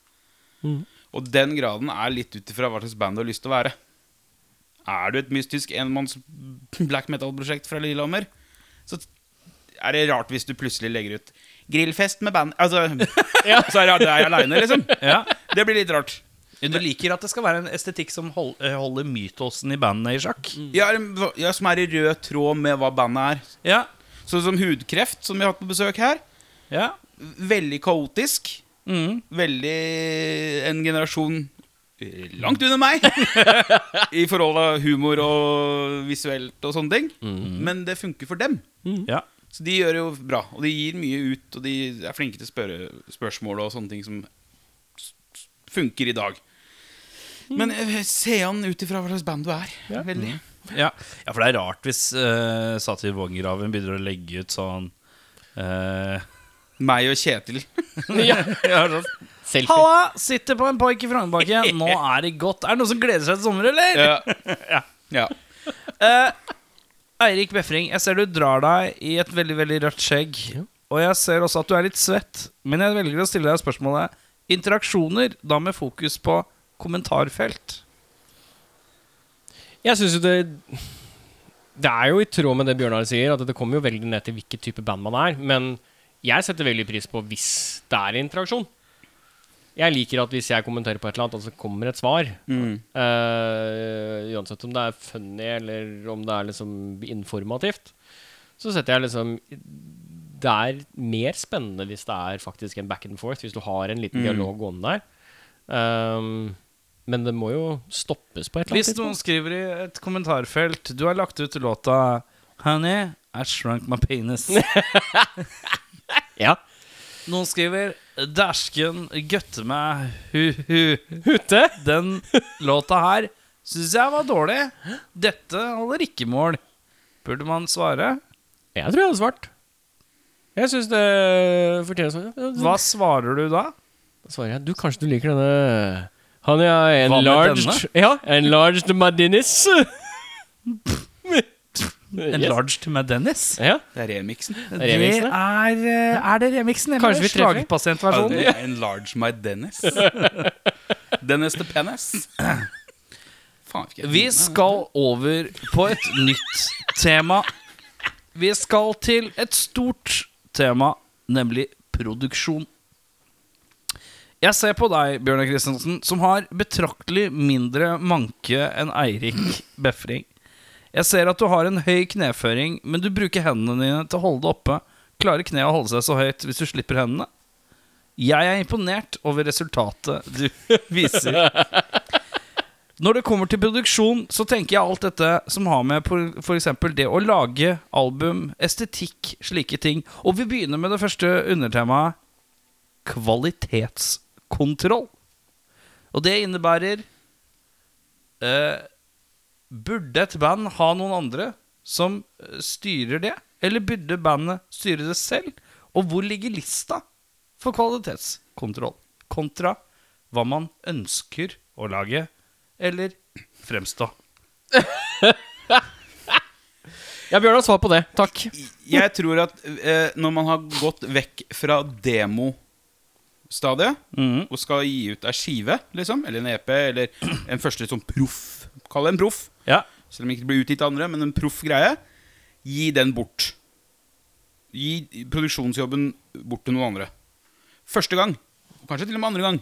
Mm. Og den graden er litt ut ifra hva slags band du har lyst til å være. Er du et mystisk enmanns black metal-prosjekt fra Lillehammer, så er det rart hvis du plutselig legger ut grillfest med band. Altså, Så er det jeg aleine, liksom. Ja. Det blir litt rart. Du liker at det skal være en estetikk som hold, eh, holder mytosen i bandet i sjakk? Ja, ja, Som er i rød tråd med hva bandet er. Ja. Sånn som hudkreft, som vi har hatt på besøk her. ja. Veldig kaotisk. Mm. Veldig en generasjon langt under meg i forhold til humor og visuelt og sånne ting. Men det funker for dem. ja. Så de gjør det jo bra. Og de gir mye ut, og de er flinke til å spørre spørsmål og sånne ting som funker i dag. Men eh, se han ut ifra hva slags band du er. Veldig. Ja. ja, for det er rart hvis uh, Satir Vågengraven begynner å legge ut sånn uh... Meg og Kjetil. ja. ja, sånn. Selfie. Halla! Sitter på en park i Frognerbakken. Nå er det godt. Er det noen som gleder seg til sommer, eller? Ja. ja. Uh, Eirik Befring, jeg ser du drar deg i et veldig veldig rødt skjegg. Og jeg ser også at du er litt svett. Men jeg velger å stille deg spørsmålet interaksjoner, da med fokus på kommentarfelt. Jeg syns jo det Det er jo i tråd med det Bjørnar sier, at det kommer jo veldig ned til hvilken type band man er. Men jeg setter veldig pris på hvis det er interaksjon. Jeg liker at hvis jeg kommenterer på et eller annet, og så kommer et svar. Mm. uh, uansett om det er funny eller om det er liksom informativt, så setter jeg liksom Det er mer spennende hvis det er faktisk en back and forth, hvis du har en liten Mm. dialog gående der. Um, men det må jo stoppes på et eller annet Hvis noen skriver i et kommentarfelt Du har lagt ut låta Honey, I shrunk my penis. Ja. Noen skriver Dæsken gøtte meg hu-hu. Ute? Den låta her syns jeg var dårlig. Dette holder ikke mål. Burde man svare? Jeg tror jeg hadde svart. Jeg syns det fortjener svar. Hva svarer du da? Da svarer jeg du, kanskje du liker denne Han er Hva med enlarged Ja, enlarged Madinis. Enlarged med Dennis? Ja. Det er remixen. Det er remixen, det er, eh, er det remixen eller Kanskje vi treffer? slagpasientversjonen? Ja. Enlarge my Dennis. Dennis the Penis. Vi skal over på et nytt tema. Vi skal til et stort tema, nemlig produksjon. Jeg ser på deg, Bjørnar Kristiansen, som har betraktelig mindre manke enn Eirik Befring. Jeg ser at du har en høy kneføring, men du bruker hendene dine til å holde det oppe. Klarer kneet å holde seg så høyt hvis du slipper hendene? Jeg er imponert over resultatet du viser. Når det kommer til produksjon, så tenker jeg alt dette som har med f.eks. det å lage album, estetikk, slike ting. Og vi begynner med det første undertemaet kvalitetskontroll. Og det innebærer eh, Burde et band ha noen andre som eh, styrer det? Eller burde bandet styre det selv? Og hvor ligger lista for kvalitetskontroll? Kontra hva man ønsker å lage eller fremstå. Ja, Bjørnar, svar på det. Takk. Jeg tror at eh, når man har gått vekk fra demostadiet mm. og skal gi ut ei skive, liksom, eller en EP, eller en første sånn proff Kall det en proff. Ja. Selv om det ikke blir utgitt av andre, men en proff greie. Gi den bort. Gi produksjonsjobben bort til noen andre. Første gang. Kanskje til og med andre gang.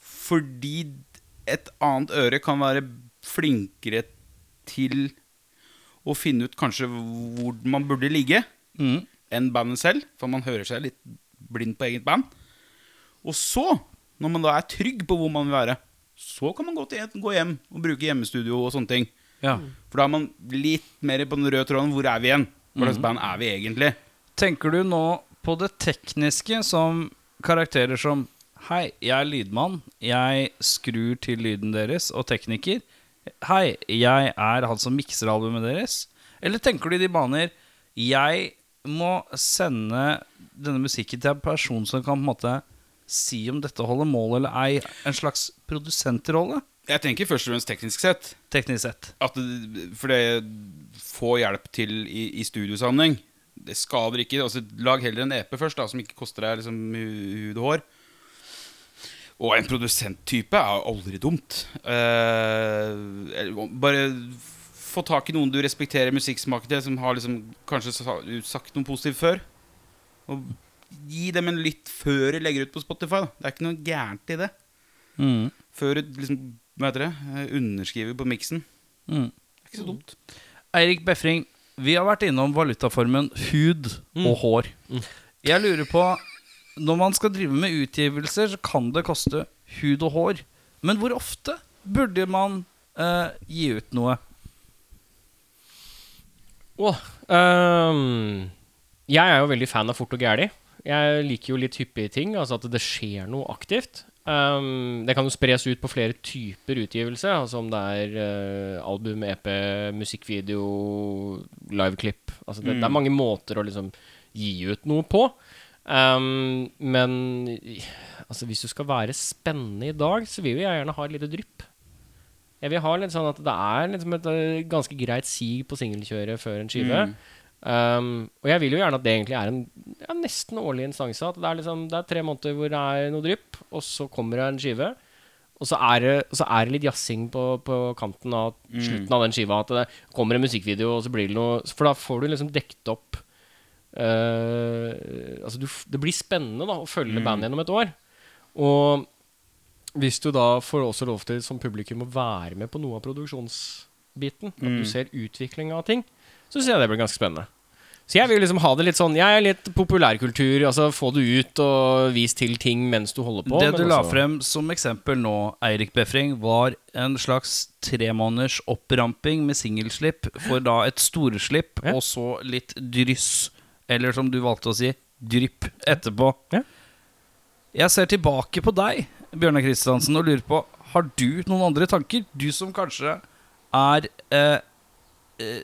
Fordi et annet øre kan være flinkere til å finne ut kanskje hvor man burde ligge, mm. enn bandet selv. For man hører seg litt blind på eget band. Og så, når man da er trygg på hvor man vil være, så kan man gå, til, gå hjem og bruke hjemmestudio og sånne ting. ja. For da er man litt mer på den røde tråden. Hvor er vi igjen? Hva slags band er vi egentlig? Tenker du nå på det tekniske som karakterer som Hei, jeg er lydmann. Jeg skrur til lyden deres og tekniker. Hei, jeg er han som mikser albumet deres. Eller tenker du i de baner Jeg må sende denne musikken til en person som kan på en måte si om dette holder mål eller ei. En slags produsentrolle, Jeg tenker først og fremst teknisk sett. teknisk sett. At det, for det få hjelp til i, i studiosammenheng. Det skader ikke. Altså, lag heller en EP først, da, som ikke koster deg liksom, hud og hår. Og en produsenttype er aldri dumt. Eh, bare få tak i noen du respekterer musikksmaken til, som har liksom kanskje sagt noe positivt før. Og gi dem en lytt før du legger ut på Spotify. Da. Det er ikke noe gærent i det. Mm. Før du liksom, hva heter det, eh, underskriver på miksen. Mm. Det er ikke så dumt. Eirik Befring, vi har vært innom valutaformen hud og hår. Jeg lurer på Når man skal drive med utgivelser, så kan det koste hud og hår. Men hvor ofte burde man eh, gi ut noe? Åh, um, jeg er jo veldig fan av fort og gæli. Jeg liker jo litt hyppige ting, altså at det skjer noe aktivt. Um, det kan jo spres ut på flere typer utgivelse, altså om det er uh, album, EP, musikkvideo, liveklipp. Altså det, det er mange måter å liksom gi ut noe på. Um, men altså hvis du skal være spennende i dag, så vil jeg gjerne ha et lite drypp. Jeg vil ha litt sånn at det er liksom et eh, ganske greit sig på singelkjøret før en skive. Um, og jeg vil jo gjerne at det egentlig er en ja, nesten årlig instanse. At det er, liksom, det er tre måneder hvor det er noe drypp, og så kommer det en skive. Og så er det, så er det litt jazzing på, på kanten av slutten av den skiva. At det kommer en musikkvideo, og så blir det noe For da får du liksom dekt opp uh, Altså du, Det blir spennende da å følge bandet gjennom et år. Og hvis du da får også lov til som publikum å være med på noe av produksjonsbiten, at Mm. du ser utvikling av ting, så syns jeg det blir ganske spennende. Så jeg vil liksom ha det litt sånn Jeg er litt populærkultur. Altså Få det ut og vis til ting mens du holder på. Det du la altså- frem som eksempel nå, Eirik Befring, var en slags tremåneders oppramping med singelslipp for da et storslipp, Ja. og så litt dryss, eller som du valgte å si, drypp etterpå. Ja. Jeg ser tilbake på deg, Bjørnar Kristiansen, og lurer på Har du noen andre tanker? Du som kanskje er eh,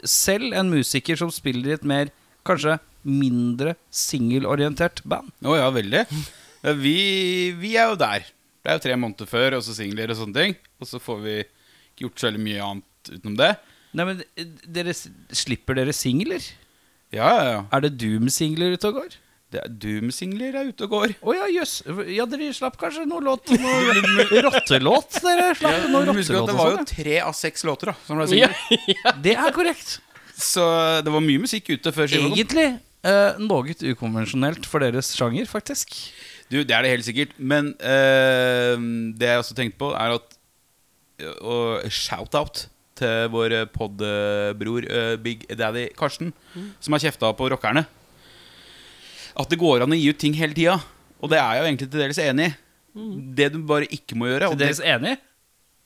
selv en musiker som spiller i et mer Kanskje mindre singelorientert band. Å ja, veldig. Vi, vi er jo der. Det er jo tre måneder før, og så singler og sånne ting. Og så får vi ikke gjort så veldig mye annet utenom det. Nei, men eh, dere, Slipper dere singler? Ja, ja, ja. Er det Doom-singler ute og går? Er Doom-singler er ute og går. Å ja, jøss. Ja, dere slapp kanskje noe låt Noe rottelåt? Dere slapp noe Men Husk rottelåt det var jo sånn? tre av seks låter da som ble ja, singler. ja. Det er korrekt. Så det var mye musikk ute før skiva. Egentlig eh, noe ukonvensjonelt for deres sjanger, faktisk. Du, det er det helt sikkert. Men eh, det jeg også tenkte på, er at Og shout-out til vår podbror uh, Big Daddy Karsten, som har kjefta på rockerne. At det går an å gi ut ting hele tida. Og det er jeg jo egentlig til dels enig i. Det du bare ikke må gjøre Til dels enig?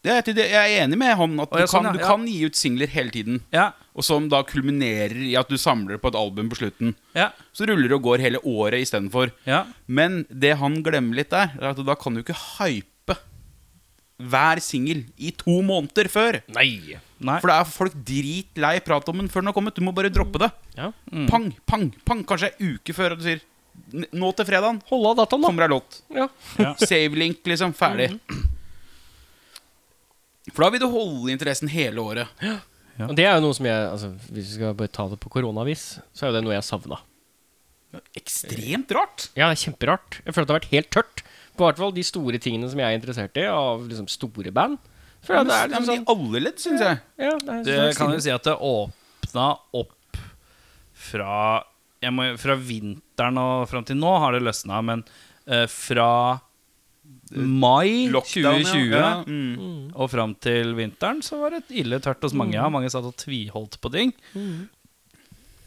det, Jeg er enig med han at ja, du, sånn, kan, ja, du ja. kan gi ut singler hele tiden. Ja. Og som da kulminerer i at du samler på et album på slutten. Ja. Så ruller det og går hele året istedenfor. ja. Men det han glemmer litt der, er at da kan du ikke hype hver singel i to måneder før. Nei. Nei. For da er folk dritlei prat om den før den har kommet. Du må bare droppe det. Ja. Pang, pang, pang. Kanskje ei uke før, og du sier nå til fredagen Hold av dataen, da. kommer ei låt. Ja. Save-link, liksom. Ferdig. For da vil du holde interessen hele året. Ja. Og det er jo noe som jeg altså, Hvis vi skal bare ta det på koronavis, så er jo det noe jeg savna. Ekstremt rart. Ja, det er kjemperart. Jeg føler at det har vært helt tørt. På hvert fall de store tingene som jeg er interessert i, av liksom store band. For ja, det er liksom sånn I alle ledd, syns jeg. ja, det, er Det sånn kan jo si at det åpna opp fra jeg må, Fra vinteren og fram til nå har det løsna, men uh, fra mai Lockdown, 2020 ja. ja. Mm. og fram til vinteren så var det ille tørt hos mange. Mm. Mange satt og tviholdt på ting.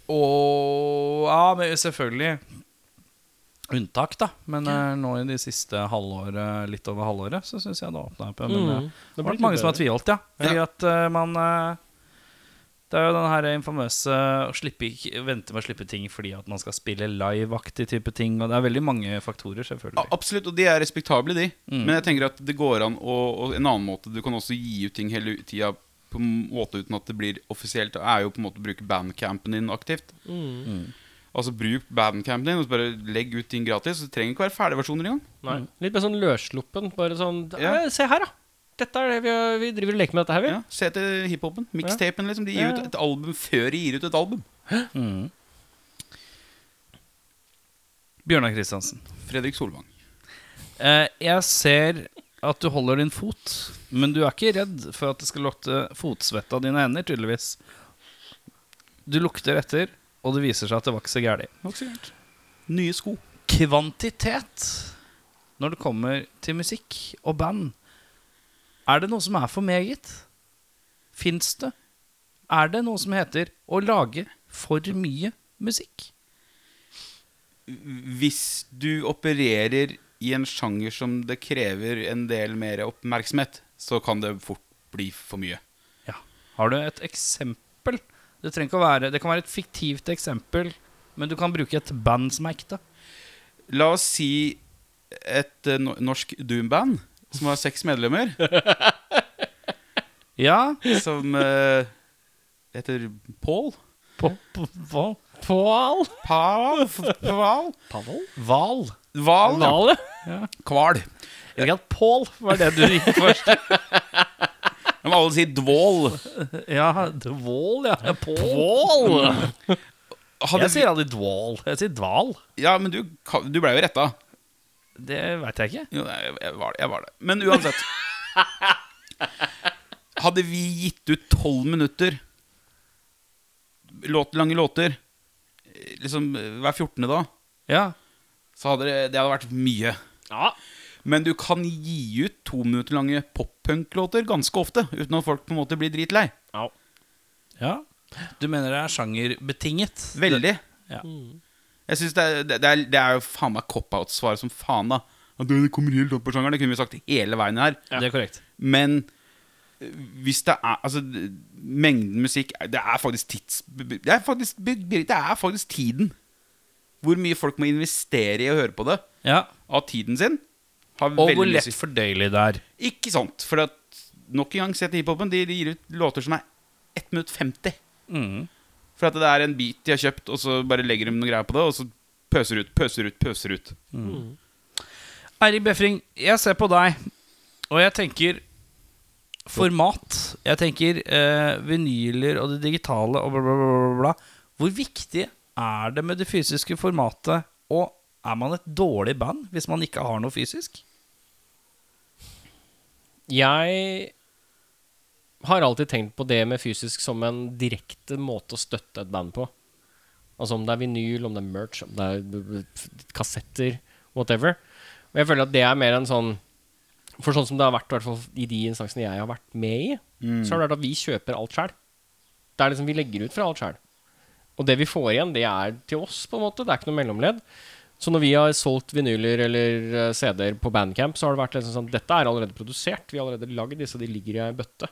Og ja, men selvfølgelig unntak, da. Men eh, nå i de siste halvåret, litt over halvåret, så syns jeg det åpna opp. Men Mm. eh, Det har vært mange som har tviholdt, ja. Fordi Ja. at uh, man uh, Det er jo den her infamøse å slippe, vente med å slippe ting fordi at man skal spille live-aktig type ting. Og det er veldig mange faktorer, selvfølgelig. Absolutt, og de er respektable, de. Mm. Men jeg tenker at det går an å og En annen måte Du kan også gi ut ting hele tida på en måte uten at det blir offisielt. Er jo på en måte å bruke bandcampen din aktivt. Mm. Altså Bruk bandcampen din og så bare legg ut ting gratis. Det trenger ikke være ferdigversjoner engang. Nei. Litt mer sånn løssluppen. Bare sånn Ja. «Eh, Se her, da! Dette er det vi, vi driver og leker med dette her, vi. Ja, se til hiphopen. Mixtapen, liksom. De gir Ja, ut et album før de gir ut et album. Mm. Bjørnar Kristiansen. Fredrik Solvang. Eh, jeg ser at du holder din fot, men du er ikke redd for at det skal lukte fotsvette av dine hender, tydeligvis. Du lukter etter, og det viser seg at det var ikke så gærent. Nye sko. Kvantitet når det kommer til musikk og band. Er det noe som er for meget? Fins det? Er det noe som heter å lage for mye musikk? Hvis du opererer i en sjanger som det krever en del mer oppmerksomhet, så kan det fort bli for mye. Ja. Har du et eksempel? Det trenger ikke å være Det kan være et fiktivt eksempel, men du kan bruke et band som er ekte. La oss si et eh, no norsk doomband som har seks medlemmer, Ja. som uh, heter Paul. På. Pål! Paul? Paul? Pavel? Val. Val? ja. Kval. Jeg vet at Paul var det du gikk først. Jeg må alle si dvål. Ja, Dvål, ja. Pål! Hadde Jeg sier aldri dvål. Jeg sier dval. ja, men du, du ble jo retta. Det veit jeg ikke. Jo, nei, jeg, jeg, var det, jeg var det. Men uansett. Hadde vi gitt ut tolv minutter låt, lange låter eh, liksom eh, hver 14. da, Ja. så hadde det, det hadde vært mye. Ja. Men du kan gi ut to minutter lange pop-punk-låter ganske ofte uten at folk på en måte blir dritlei. Ja. ja. Du mener det er sjangerbetinget? Veldig. Ja. Jeg synes det, er, det, er, det er jo faen meg cop-out-svaret som faen, da. At det kommer helt opp på sjangeren. Det kunne vi sagt hele veien her. Ja. Det er korrekt. Men hvis det er Altså, mengden musikk Det er faktisk tids... Det er faktisk, det er faktisk tiden. Hvor mye folk må investere i å høre på det Ja. av tiden sin. Har Og hvor lett fordøyelig det er. Ikke sant. For at nok en gang sett hiphopen, de, de gir ut låter som er 1 minutt 50. Mm. For at det er en beat de har kjøpt, og så bare legger de noe greier på det, og så pøser ut, pøser ut, pøser ut. Eirik Befring, jeg ser på deg, og jeg tenker format. Jeg tenker eh, vinyler og det digitale og bla, bla, bla, bla, bla. Hvor viktig er det med det fysiske formatet, og er man et dårlig band hvis man ikke har noe fysisk? Jeg har alltid tenkt på det med fysisk som en direkte måte å støtte et band på. Altså om det er vinyl, om det er merch, om det er kassetter, whatever. Og jeg føler at det er mer en sånn For sånn som det har vært i i de instansene jeg har vært med i, så har det vært at vi kjøper alt sjøl. Det er liksom Vi legger ut fra alt sjøl. Og det vi får igjen, det er til oss, på en måte. Det er ikke noe mellomledd. Så når vi har solgt vinyler eller eh, CD-er på Bandcamp, så har det vært liksom sånn Dette er allerede produsert. Vi har allerede lagd disse, de ligger i ei bøtte.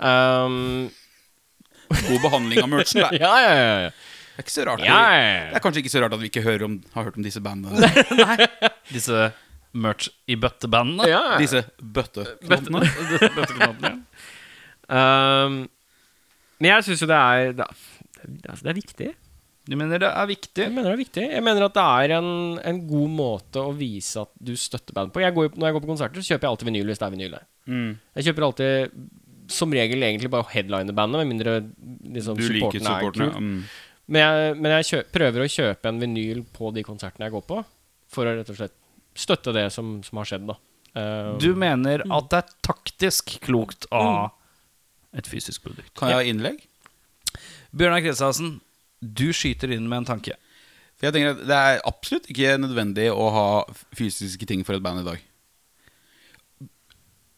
Um, God behandling av merchen. Det ja, ja, ja. ja. er ikke så rart. ja, Det ja, er kanskje ikke så rart at vi ikke hører om, har hørt om disse bandene. Disse merch i bøttebandene? ja. ja. Disse bøtteknottene. Bøtteknottene. Um, men jeg syns jo det er det, er- det er viktig. Du mener det er viktig? Jeg mener det er viktig. Jeg mener at det er en, en god måte å vise at du støtter band på. Jeg går, når jeg går på konserter, så kjøper jeg alltid vinyl hvis det er vinyl der. Mm. Jeg kjøper alltid som regel egentlig bare headliner-bandet, med mindre liksom, Du liker supporten er kul. Mm. Men jeg, men jeg kjø prøver å kjøpe en vinyl på de konsertene jeg går på, for å rett og slett støtte det som, som har skjedd, da. Uh, Du mener at det er taktisk klokt å ha et fysisk produkt? Kan jeg ha innlegg? Bjørnar Kristiansen, du skyter inn med en tanke. For jeg tenker at Det er absolutt ikke nødvendig å ha fysiske ting for et band i dag.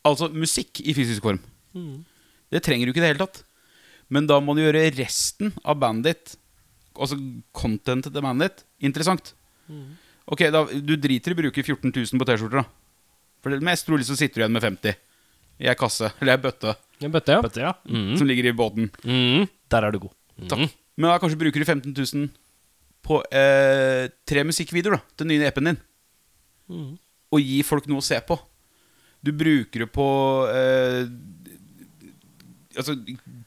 Altså musikk i fysisk form. Det trenger du ikke i det hele tatt. Men da må du gjøre resten av bandet ditt, altså contentet til bandet ditt, interessant. Ok, da, Du driter i å bruke 14 000 på T-skjorter, da. For det mest trolig så sitter du igjen med 50 i ei kasse, eller ei bøtte, En bøtte, ja. bøtte ja. ja. som ligger i båten. Mm. Der er du god. Takk. Men da kanskje bruker du 15 000 på eh, tre musikkvideoer da, til den nye appen din. din. Og gi folk noe å se på. Du bruker det på eh, Altså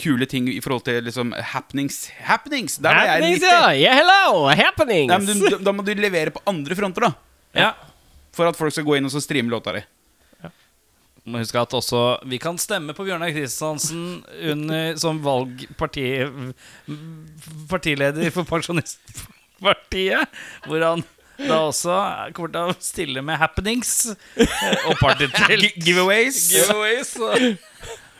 kule ting i forhold til liksom happenings. Happenings! Der er Happenings, ja! Yeah, hello! Happenings! Nei, du, da må du levere på andre fronter, da. Ja. For at folk skal gå inn og så streame låta di. Må huske at også vi kan stemme på Bjørnar Kristiansen under, som valgparti Partileder for Pensjonistpartiet. Hvor han da også kommer til å stille med happenings og partytelt. Giveaways. Giveaways.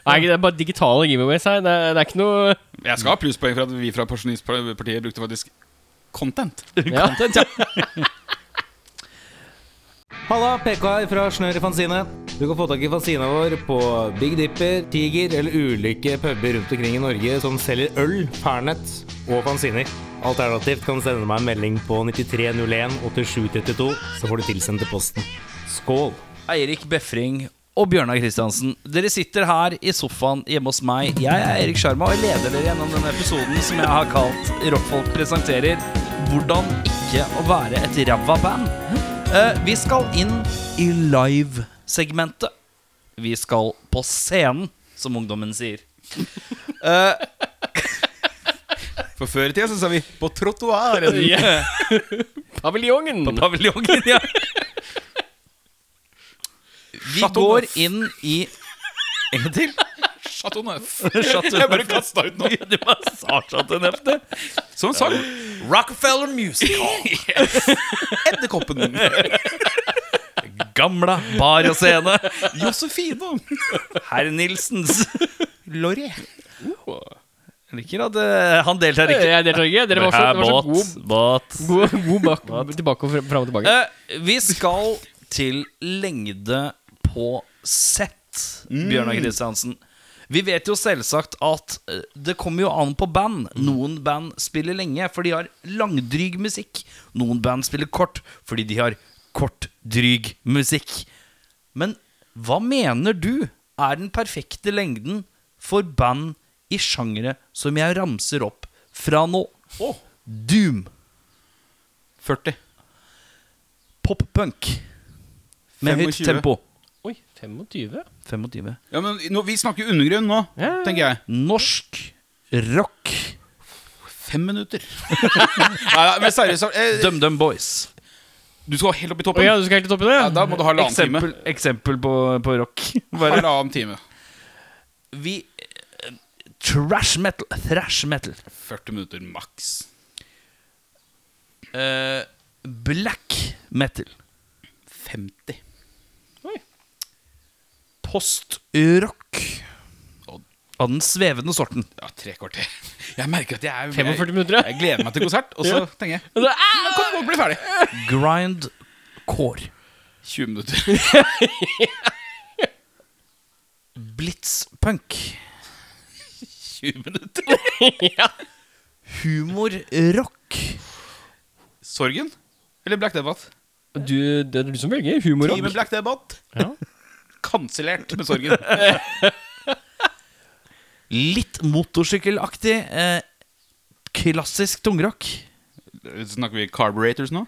Nei, det er bare digitale giveaways her. Det, er- det er ikke noe Jeg skal ha plusspoeng for at vi fra Pensjonistpartiet brukte faktisk content. ja. Halla, PK fra Snør i Fanzine. Du kan få tak i fanzina vår på Big Dipper, Tiger eller ulike puber rundt omkring i Norge som selger øl, pernett og fanziner. Alternativt kan du sende meg en melding på 9301 8732, så får du tilsendt til posten. Skål! Eirik Befring og Bjørnar Kristiansen. Dere sitter her i sofaen hjemme hos meg. Jeg er Erik Sjarma og leder dere gjennom denne episoden som jeg har kalt Rockfolk presenterer Hvordan ikke å være et ræva band. Eh, vi skal inn i live-segmentet. Vi skal på scenen, som ungdommen sier. For før i tida så sa vi 'på trottoaren'. Paviljongen! På paviljongen, ja. Vi går inn i En gang til. Chateau Neuf. Jeg bare kasta ut noe. Du bare sa Chateau Neuf, du. Som sang. Rockefeller Musical. Edderkoppen. Gamla bar og scene. Josefine. Herr Nilsens. Lorry Jeg liker at uh, han deltar ikke. Jeg deltar ikke. Dere var så, det var så båt, god, båt. god, god bak, tilbake og frem og tilbake. Uh, vi skal til lengde på sett, Bjørnar Kristiansen. Vi vet jo selvsagt at eh, det kommer jo an på band. Noen band spiller lenge, for de har langdryg musikk. Noen band spiller kort fordi de har kortdryg musikk. Men hva mener du er den perfekte lengden for band i sjangere som jeg ramser opp fra nå? Doom, 40. pop-punk med høyt tempo. Oi, 25? 25. Ja, men nå, Vi snakker undergrunn nå, Ja, ja. tenker jeg. Norsk rock. Fem minutter. Nei, nei, men seriøst eh, DumDum Boys. Du skal helt opp i Å toppen? ja, du skal helt til toppen, ja? Ja, da må du ha halvannen time. Eksempel, eksempel på, på rock. Bare Halvannen time. Vi eh, Trash metal. Thrash metal. 40 minutter maks. Eh, black metal. 50. Post-rock. Av den svevende sorten. Ja, tre kvarter. Jeg merker at jeg er 45 minutter, ja. Jeg, jeg gleder meg til konsert, og så Ja. tenker jeg kan vi bli ferdig. Grind core. 20 minutter. Blitzpunk. 20 minutter. ja. Humorrock. Sorgen? Eller Black Debate? du, Det er du som velger. Humor Team Black Debate. Ja. Kansellert med Sorgen. Litt motorsykkelaktig. Eh, klassisk tungrock. Snakker vi carburetors nå?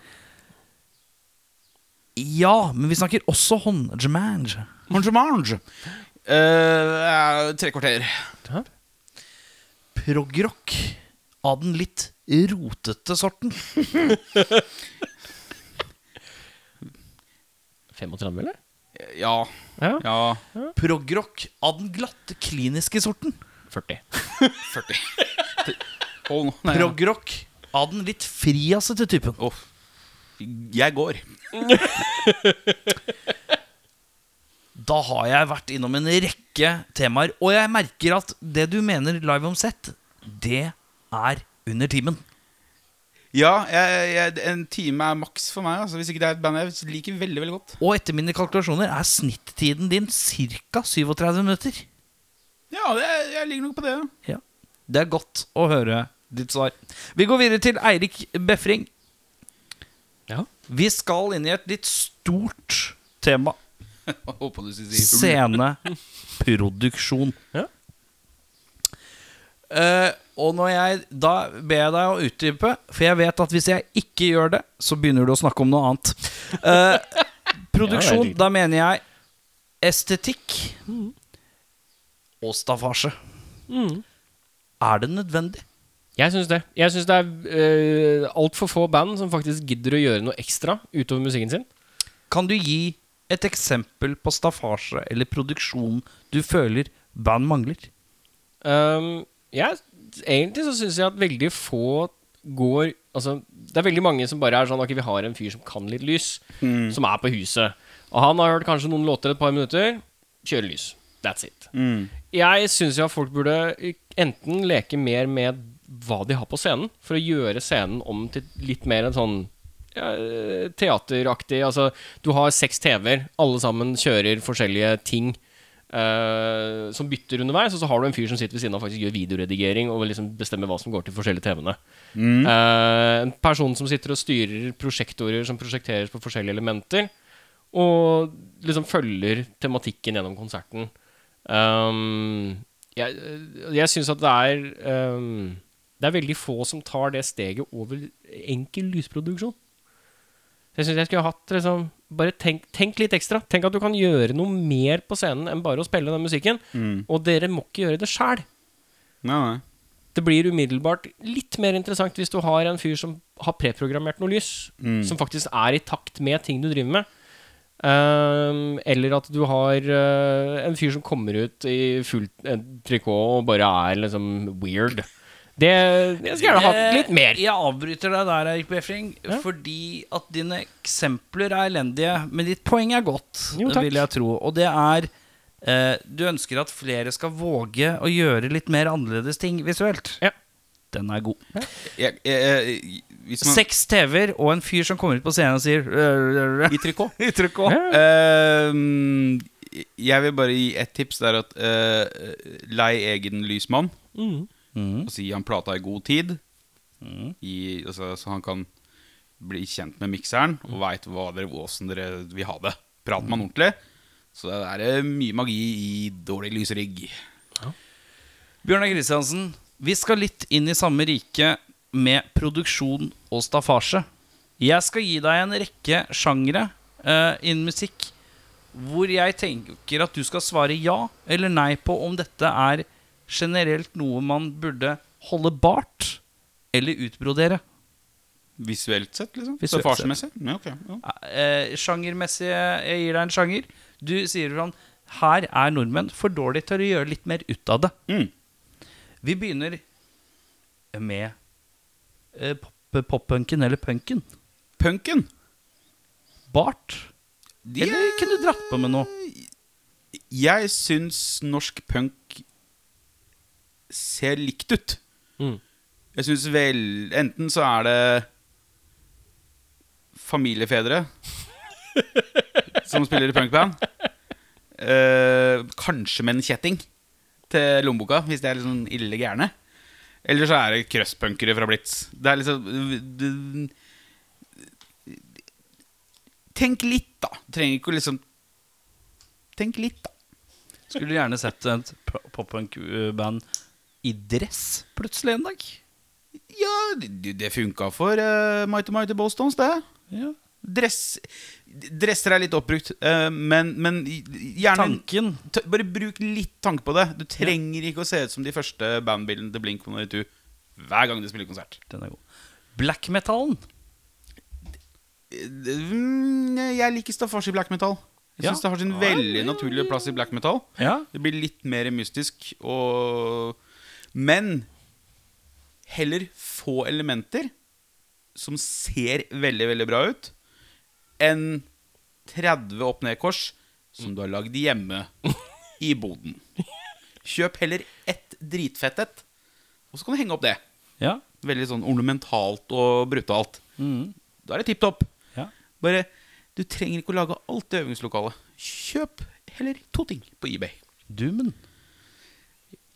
Ja, men vi snakker også håndjamange. Mange mange. Eh, tre kvarter. Progrock av den litt rotete sorten. 35, eller? Ja. Ja. Ja. Progrock av den glatte, kliniske sorten. 40. 40. Hold nå. Nei, ja. Progrock av den litt friassete typen. Åh. Jeg går. Da har jeg vært innom en rekke temaer, og jeg merker at det du mener live om sett, det er under timen. Ja, jeg, jeg, en time er maks for meg. Altså, hvis ikke det er et band jeg liker veldig veldig godt. Og etter mine kalkulasjoner er snittiden din ca. 37 minutter. Ja, det, jeg ligger nok på det. ja. Det er godt å høre ditt svar. Vi går videre til Eirik Befring. Ja. Vi skal inn i et litt stort tema. Hull. Sceneproduksjon. Ja. Eh, og jeg Da ber jeg deg å utdype, for jeg vet at hvis jeg ikke gjør det, så begynner du å snakke om noe annet. Uh, produksjon, ja, da mener jeg estetikk og staffasje. Mm. Er det nødvendig? Jeg syns det. Jeg syns det er uh, altfor få band som faktisk gidder å gjøre noe ekstra utover musikken sin. Kan du gi et eksempel på staffasje eller produksjon du føler band mangler? Um, jeg, egentlig så syns jeg at veldig få går Altså, det er veldig mange som bare er sånn Ok, vi har en fyr som kan litt lys, som er på huset. Og han har hørt kanskje noen låter et par minutter. Kjører lys. That's it. Mm. Jeg syns jo at folk burde enten leke mer med hva de har på scenen, for å gjøre scenen om til litt mer en sånn ja, teateraktig Altså, du har seks TV-er, alle sammen kjører forskjellige ting som bytter underveis, og så har du en fyr som sitter ved siden av og faktisk gjør videoredigering og liksom bestemmer hva som går til forskjellige TV-ene. Eh, en person som sitter og styrer prosjektorer som prosjekteres på forskjellige elementer, og liksom følger tematikken gjennom konserten. Um, jeg jeg syns at det er um, Det er veldig få som tar det steget over enkel lysproduksjon. Jeg syns jeg skulle hatt liksom Bare tenk, tenk litt ekstra. Tenk at du kan gjøre noe mer på scenen enn bare å spille den musikken. Og dere må ikke gjøre det sjæl. Det blir umiddelbart litt mer interessant hvis du har en fyr som har preprogrammert noe lys, som faktisk er i takt med ting du driver med. Um, eller at du har uh, en fyr som kommer ut i fullt eh, trikot og bare er liksom weird. Det Jeg skulle gjerne hatt litt mer. Jeg avbryter deg der, Erik Befring, Ja. fordi at dine eksempler er elendige. Men ditt poeng er godt, Jo, takk. vil jeg tro. Og det er eh, Du ønsker at flere skal våge å gjøre litt mer annerledes ting visuelt. Ja. Den er god. Jeg, jeg, hvis man, Seks TV-er og en fyr som kommer ut på scenen og sier I trikot. I trikot. Ehm, jeg vil bare gi ett tips. Det er at uh, lei egen lysmann. Mm. Mm. Og si han plata i god tid. I, altså, så han kan bli kjent med mikseren og veit åssen dere vil ha det. Prater man ordentlig, så det er mye magi i dårlig lysrigg. Bjørnar Kristiansen, vi skal litt inn i samme rike med produksjon og staffasje. Jeg skal gi deg en rekke sjangre uh, innen musikk hvor jeg tenker at du skal svare ja eller nei på om dette er generelt noe man burde holde bart eller utbrodere. Visuelt sett, liksom? Visuelt så farsmessig? Ja, okay. ja. Eh, sjangermessig, jeg gir deg en sjanger. Du sier sånn Her er nordmenn for dårlige til å gjøre litt mer ut av det. Mm. Vi begynner med eh, pop- pop-punken eller punken. Punken. Bart. De Eller er, kunne du dratt på med noe? jeg syns norsk punk ser likt ut. Mm. Jeg syns vel Enten så er det familiefedre som spiller i punkband. Eh, kanskje med en kjetting til lommeboka, hvis de er sånn ille gærne. Eller så er det crustpunkere fra Blitz. Det er liksom du- Tenk litt, da. Trenger ikke å liksom Tenk litt, da. Skulle du gjerne sett et po- pop-punk-band i dress plutselig en dag? Ja, det, det funka for uh, Mighty Mighty Bostons, det. Ja. Dress, dresser er litt oppbrukt, uh, men, men gjerne Tanken. Bare bruk litt tanke på det. Du trenger ikke å se ut som de første bandbildene til Blink 182 hver gang de spiller konsert. Den er god. Black metallen. Mm, Jeg liker staffasje i black metal. Jeg Ja. det har sin veldig naturlige plass i black metal. Ja. Det blir litt mer mystisk og Men heller få elementer som ser veldig, veldig bra ut, enn 30 opp-ned-kors som du har lagd hjemme i boden. Kjøp heller ett dritfett et, og så kan du henge opp det. Ja. Veldig sånn ornamentalt og brutalt. Mm. Da er det tipp topp. Ja. Bare Du trenger ikke å lage alt i øvingslokalet. Kjøp heller to ting på eBay. Doomen.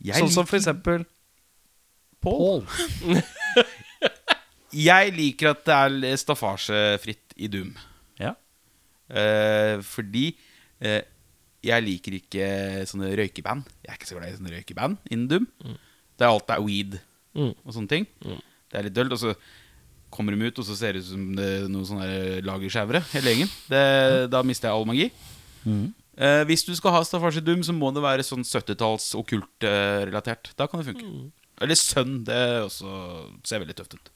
Jeg Sånn som for eksempel Paul. Paul. Jeg liker at det er staffasjefritt i Doom. Ja. Eh, fordi eh, jeg liker ikke sånne røykeband. Jeg er ikke så glad i sånne røykeband innen Doom. Det er alt det er weed Mm. og sånne ting. Det er litt dølt. Og så kommer de ut, og så ser det ut som det er noen sånne lagerskjævere hele gjengen. Da mister jeg all magi. Eh, hvis du skal ha staffasje Doom, så må det være sånn 70-talls okkult-relatert. Da kan det funke. Eller Sønn. Det også ser veldig tøft ut.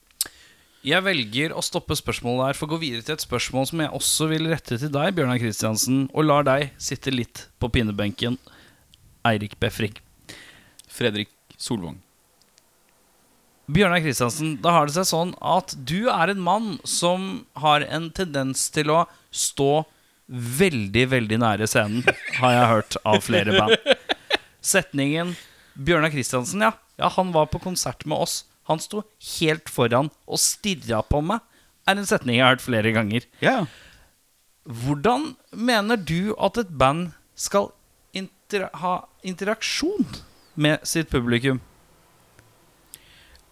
Jeg velger å stoppe spørsmålet der for å gå videre til et spørsmål som jeg også vil rette til deg, Bjørnar Kristiansen, og lar deg sitte litt på pinnebenken. Eirik Befring. Fredrik Solvang. Bjørnar Kristiansen, da har det seg sånn at du er en mann som har en tendens til å stå veldig, veldig nære scenen, har jeg hørt av flere band. Setningen 'Bjørnar Kristiansen, ja, ja, han var på konsert med oss'. Han sto helt foran og stirra på meg, er en setning jeg har hørt flere ganger. Ja, Hvordan mener du at et band skal intera ha interaksjon med sitt publikum?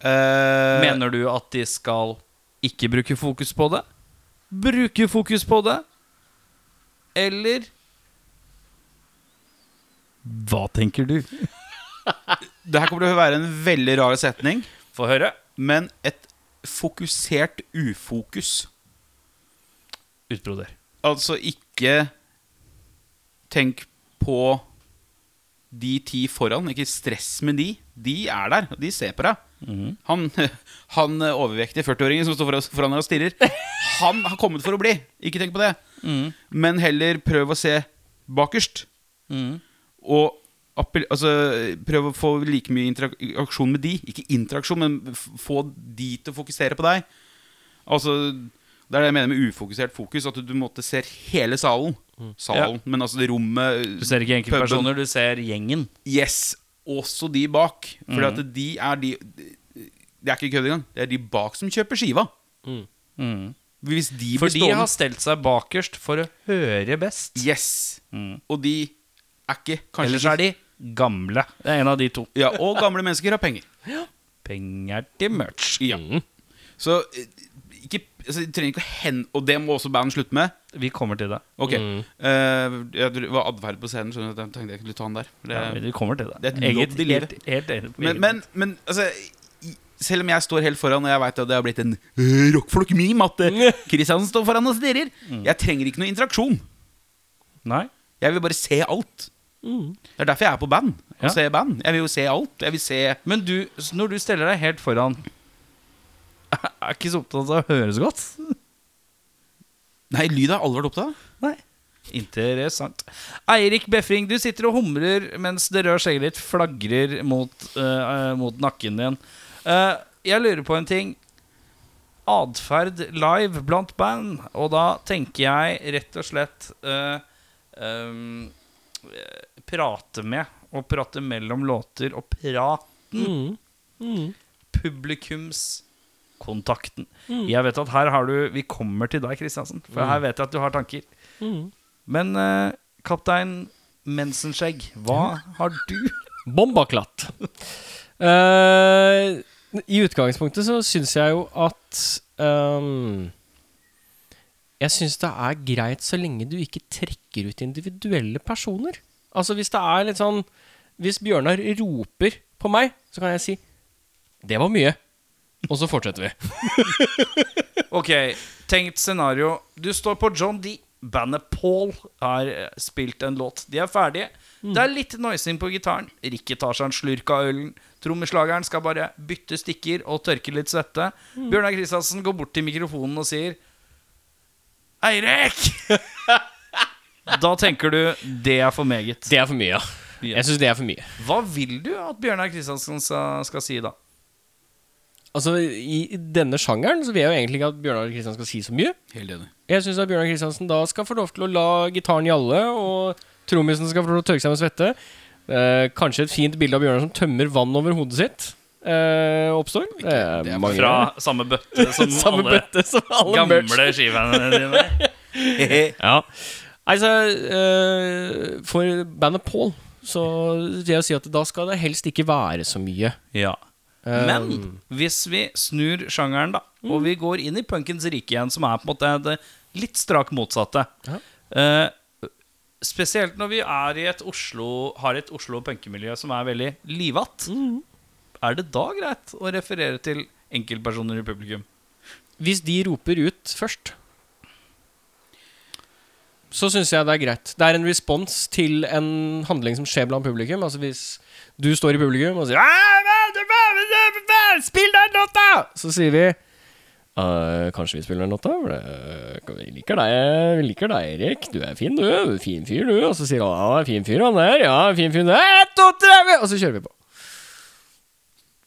Uh... Mener du at de skal ikke bruke fokus på det? Bruke fokus på det? Eller Hva tenker du? Det her kommer til å være en veldig rar setning, Få høre. men et fokusert ufokus. Utbroder. Altså ikke tenk på de ti foran. Ikke stress med de. De er der, og de ser på deg. Han, han overvektige 40-åringen som står foran- foran deg og stirrer, han har kommet for å bli. Ikke tenk på det. Men heller prøv å se bakerst. Og altså, prøv å få like mye interaksjon med de. Ikke interaksjon, men få de til å fokusere på deg. Altså, det er det jeg mener med ufokusert fokus. At du, du måtte ser hele salen. Salen, Men altså det rommet Du ser ikke enkeltpersoner, du ser gjengen. Yes, også de bak. For mm. de er de Det er ikke kødd engang. Det er de bak som kjøper skiva. Mm. Hvis de For de stående har stelt seg bakerst for å høre best. Yes. Mm. Og de er ikke kanskje Ellers er de gamle. Det er en av de to. Ja, Og gamle mennesker har penger. Penger til merch. Ja. Så eh, ikke, altså, de trenger ikke å hen... Og det må også bandet slutte med. Vi kommer til det. Ok Eh, Jeg var adferd på scenen, skjønner du. Jeg tenkte jeg kunne ta den der. Det, Ja, vi kommer til det. det er et Eget-. Helt, helt enig. men, men, men altså selv om jeg står helt foran, og jeg veit at det har blitt en rockfolk-meme at Kristiansen står foran og stirrer Jeg trenger ikke noe interaksjon. Nei? Jeg vil bare se alt. Det er derfor jeg er på band. Og Ja. ser band. Jeg vil jo se alt. Jeg vil se Men du, når du steller deg helt foran Er ikke så opptatt av å høre så godt? Nei, lyd har aldri vært opptatt av. Nei. Interessant. Eirik Befring, du sitter og humrer mens det røde skjegget ditt flagrer mot, uh, mot nakken din. Eh, jeg lurer på en ting. Atferd live blant band. Og da tenker jeg rett og slett uh, eh, Prate med og prate mellom låter. Og praten. Publikumskontakten. Jeg vet at her har du Vi kommer til deg, Kristiansen. For her vet jeg at du har tanker. Men uh, kaptein Mensenskjegg, hva har du? Bombaklatt. Eh, I utgangspunktet så syns jeg jo at um, Jeg syns det er greit så lenge du ikke trekker ut individuelle personer. Altså Hvis det er litt sånn Hvis Bjørnar roper på meg, så kan jeg si 'Det var mye'. Og så fortsetter vi. Ok, tenkt scenario. Du står på John D. Bandet Paul har eh, spilt en låt. De er ferdige. Det er litt noising på gitaren. Rikke tar seg en slurk av ølen. Trommeslageren skal bare bytte stikker og tørke litt svette. Bjørnar Kristiansen går bort til mikrofonen og sier Eirik! da tenker du det er for meget. Det er for mye, ja. Jeg syns det er for mye. Hva vil du at Bjørnar Kristiansen skal si da? Altså I denne sjangeren så vil jeg jo egentlig ikke at Bjørnar Kristiansen skal si så mye. Helt enig. Jeg syns at Bjørnar Kristiansen da skal få lov til å la gitaren gjalle, og trommisen skal få lov til å tørke seg med svette. Eh, kanskje et fint bilde av Bjørnar som tømmer vann over hodet sitt, eh, oppstår. Det er er mange Fra samme bøtte som Samme alle bøtte som alle merch. gamle skivene dine? Ja. Altså, eh, for bandet Paul så vil jeg si at da skal det helst ikke være så mye. Ja. Men hvis vi snur sjangeren, da, og vi går inn i punkens rike igjen, som er på en måte det litt strak motsatte Ja. eh, Spesielt når vi er i et Oslo, har et Oslo punkemiljø som er veldig livatt. Er det da greit å referere til enkeltpersoner i publikum? Hvis de roper ut først, så syns jeg det er greit. Det er en respons til en handling som skjer blant publikum. Altså Hvis du står i publikum og sier «Ah, hva- hva- hva- hva- hva- Spill den låta! Så sier vi Uh, Kanskje vi spiller den låta? Uh, Vi liker deg, vi liker deg, Erik. Du er fin, du. Fin fyr, du. Og så sier han ja, fin fyr han der. Ja, fin fyr der. Ett, to, tre, Og så kjører vi på.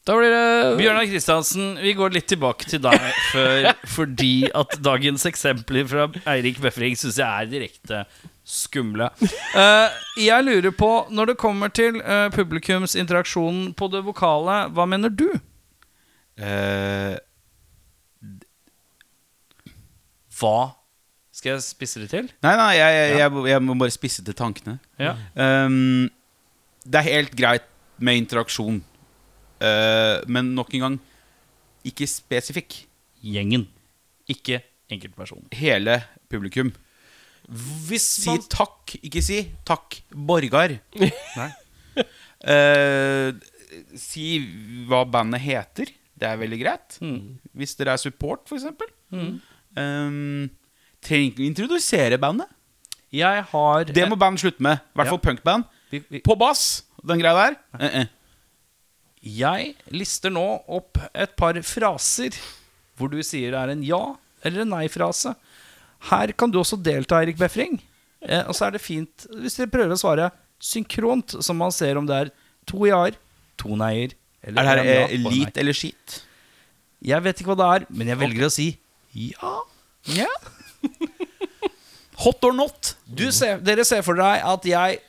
Da blir det Bjørnar Kristiansen, vi går litt tilbake til deg før, fordi at dagens eksempler fra Eirik Befring syns jeg er direkte skumle. Uh, jeg lurer på, når det kommer til uh, publikumsinteraksjonen på det vokale, hva mener du? Eh, Hva Skal jeg spisse det til? nei, nei, jeg, jeg, jeg, jeg må bare spisse til tankene. Ja. Um, det er helt greit med interaksjon, uh, men nok en gang ikke spesifikk. Gjengen. Ikke enkeltperson. Hele publikum. Hvis Si takk, ikke si takk, Borgar. Nei. Eh, si hva bandet heter. Det er veldig greit. Mm. Hvis dere er support, f.eks. Um, trenger ikke å introdusere bandet. Jeg har Det må band slutte med. I hvert Ja. fall punkband. vi, vi, På bass, den greia der. Uh -uh. Jeg lister nå opp et par fraser hvor du sier det er en ja- eller en nei-frase. Her kan du også delta, Eirik Befring. Eh, og så er det fint hvis dere prøver å svare synkront, så man ser om det er to ja-er, to nei-er eller Er det her eh, lit eller skit? Jeg vet ikke hva det er, men jeg velger å si ja. Ja. Hot or not? Du ser, dere ser for deg at jeg,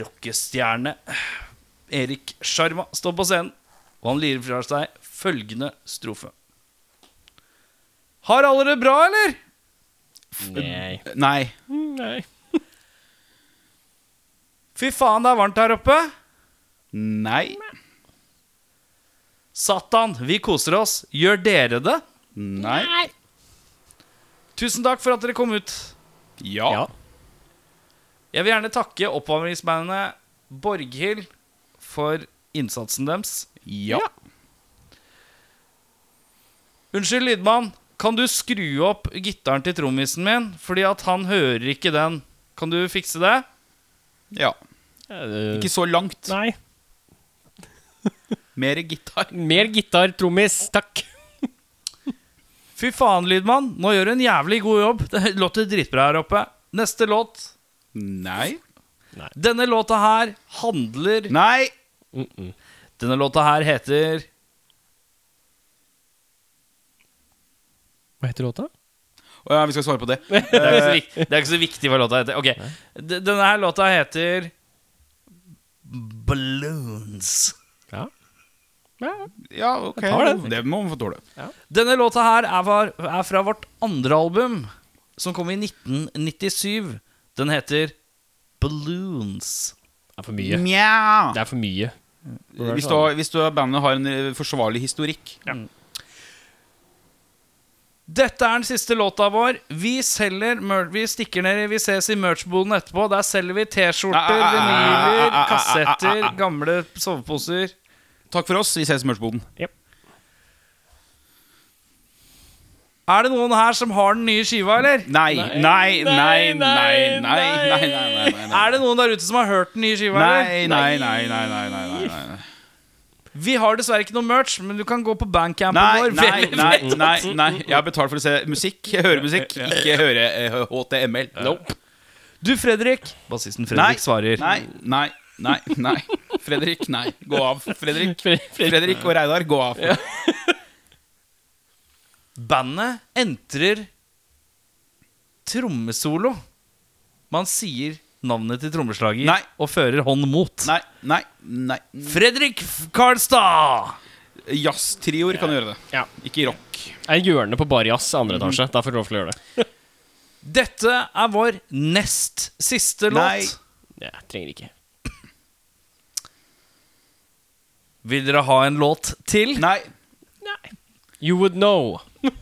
rockestjerne Erik Sjarma, står på scenen, og han lirer fra seg følgende strofe. Har alle det bra, eller? Nei. Nei. Nei. Fy faen, det er varmt her oppe. Nei. Satan, vi koser oss. Gjør dere det? Nei. Tusen takk for at dere kom ut. Ja. Ja. Jeg vil gjerne takke oppvarmingsbandet Borghild for innsatsen deres. Ja. Unnskyld, lydmann. Kan du skru opp gitaren til trommisen min? Fordi at han hører ikke den. Kan du fikse det? ja. Eh, Ikke så langt. Nei. Mer gitar. Mer gitar, trommis. Takk. Fy faen, lydmann. Nå gjør du en jævlig god jobb. Det låter dritbra her oppe. Neste låt. Nei. Denne låta her handler Nei. Denne låta her heter Hva heter låta? Å ja, vi skal svare på det. Det er ikke så, det er ikke så viktig hva låta heter. Ok, Denne her låta heter Balloons. Ja. ja. Ja, ok. Det. Det må man få tåle. Denne låta her er, fra, er fra vårt andre album, som kom i 1997. Den heter Balloons. Det er for mye. Mjau. Det er for mye. Hvis, du hvis du bandet har en eh, forsvarlig historikk. Dette er den siste låta vår. Vi selger Vi stikker ned Vi ses i merchboden etterpå. Der selger vi T-skjorter, vinyler, kassetter, gamle soveposer. Takk for oss. Vi ses i Mørksboden. Er det noen her som har den nye skiva, eller? Nei, nei, nei, nei, nei, nei, nei, nei, nei, Er det noen der ute som har hørt den nye skiva, Nei, eller? nei, nei, nei, nei, nei, nei, nei. Vi har dessverre ikke noe merch, men du kan gå på bandcampen Nei, vår. nei, nei, nei, nei. Jeg har betalt for å se musikk. Høre musikk, ikke høre eh, HTML. Nope. Du, Fredrik. Bassisten Nei, Fredrik svarer. nei, nei, nei, nei. Fredrik, nei. Gå av. Fredrik. Fredrik og Reidar, gå av. Bandet entrer trommesolo. Man sier navnet til trommeslager Nei. og fører hånd mot. Nei, nei, nei. Fredrik Karlstad! Jazztrioer kan gjøre det. Ja. Ikke rock. Det er hjørnet på Bar Jazz andre etasje. Da får du lov til å gjøre det. Dette er vår nest siste Nei. låt. Jeg trenger ikke. Vil dere ha en låt til? Nei. You would know.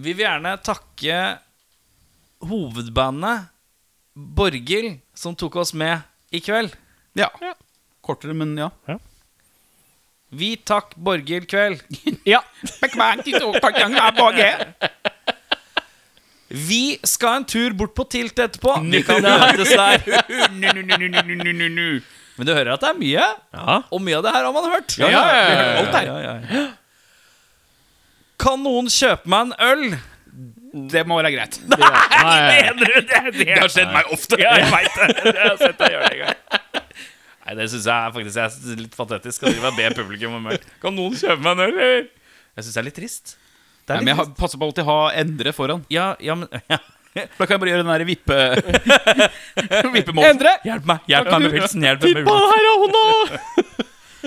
Vi vil gjerne takke hovedbandet Borghild, som tok oss med i kveld. Ja. Kortere, men ja. Vi takk Borghild Kveld. Ja. Vi skal en tur bort på Tilt etterpå. Vi kan møtes der. Men du hører at det er mye, Ja. og mye av det her har man hørt. Ja, ja, ja. Alt her. Kan noen kjøpe meg en øl? Det må være greit. Nei. Det har skjedd meg ofte. Ja, jeg vet det. Jeg har sett deg gjøre det en gang. Nei, det syns jeg faktisk er litt patetisk. Skal drive og be publikum om øl. Kan noen kjøpe meg en øl? eller? Jeg syns det er litt trist. Det Nei, er men jeg har- passer på alltid å ha endre foran. Ja, ja, men ja. Da kan jeg bare gjøre den der vippe... Vippemåten. Endre! Hjelp meg hjelp meg med pilsen! Hjelp meg med pilsen. her er hånda!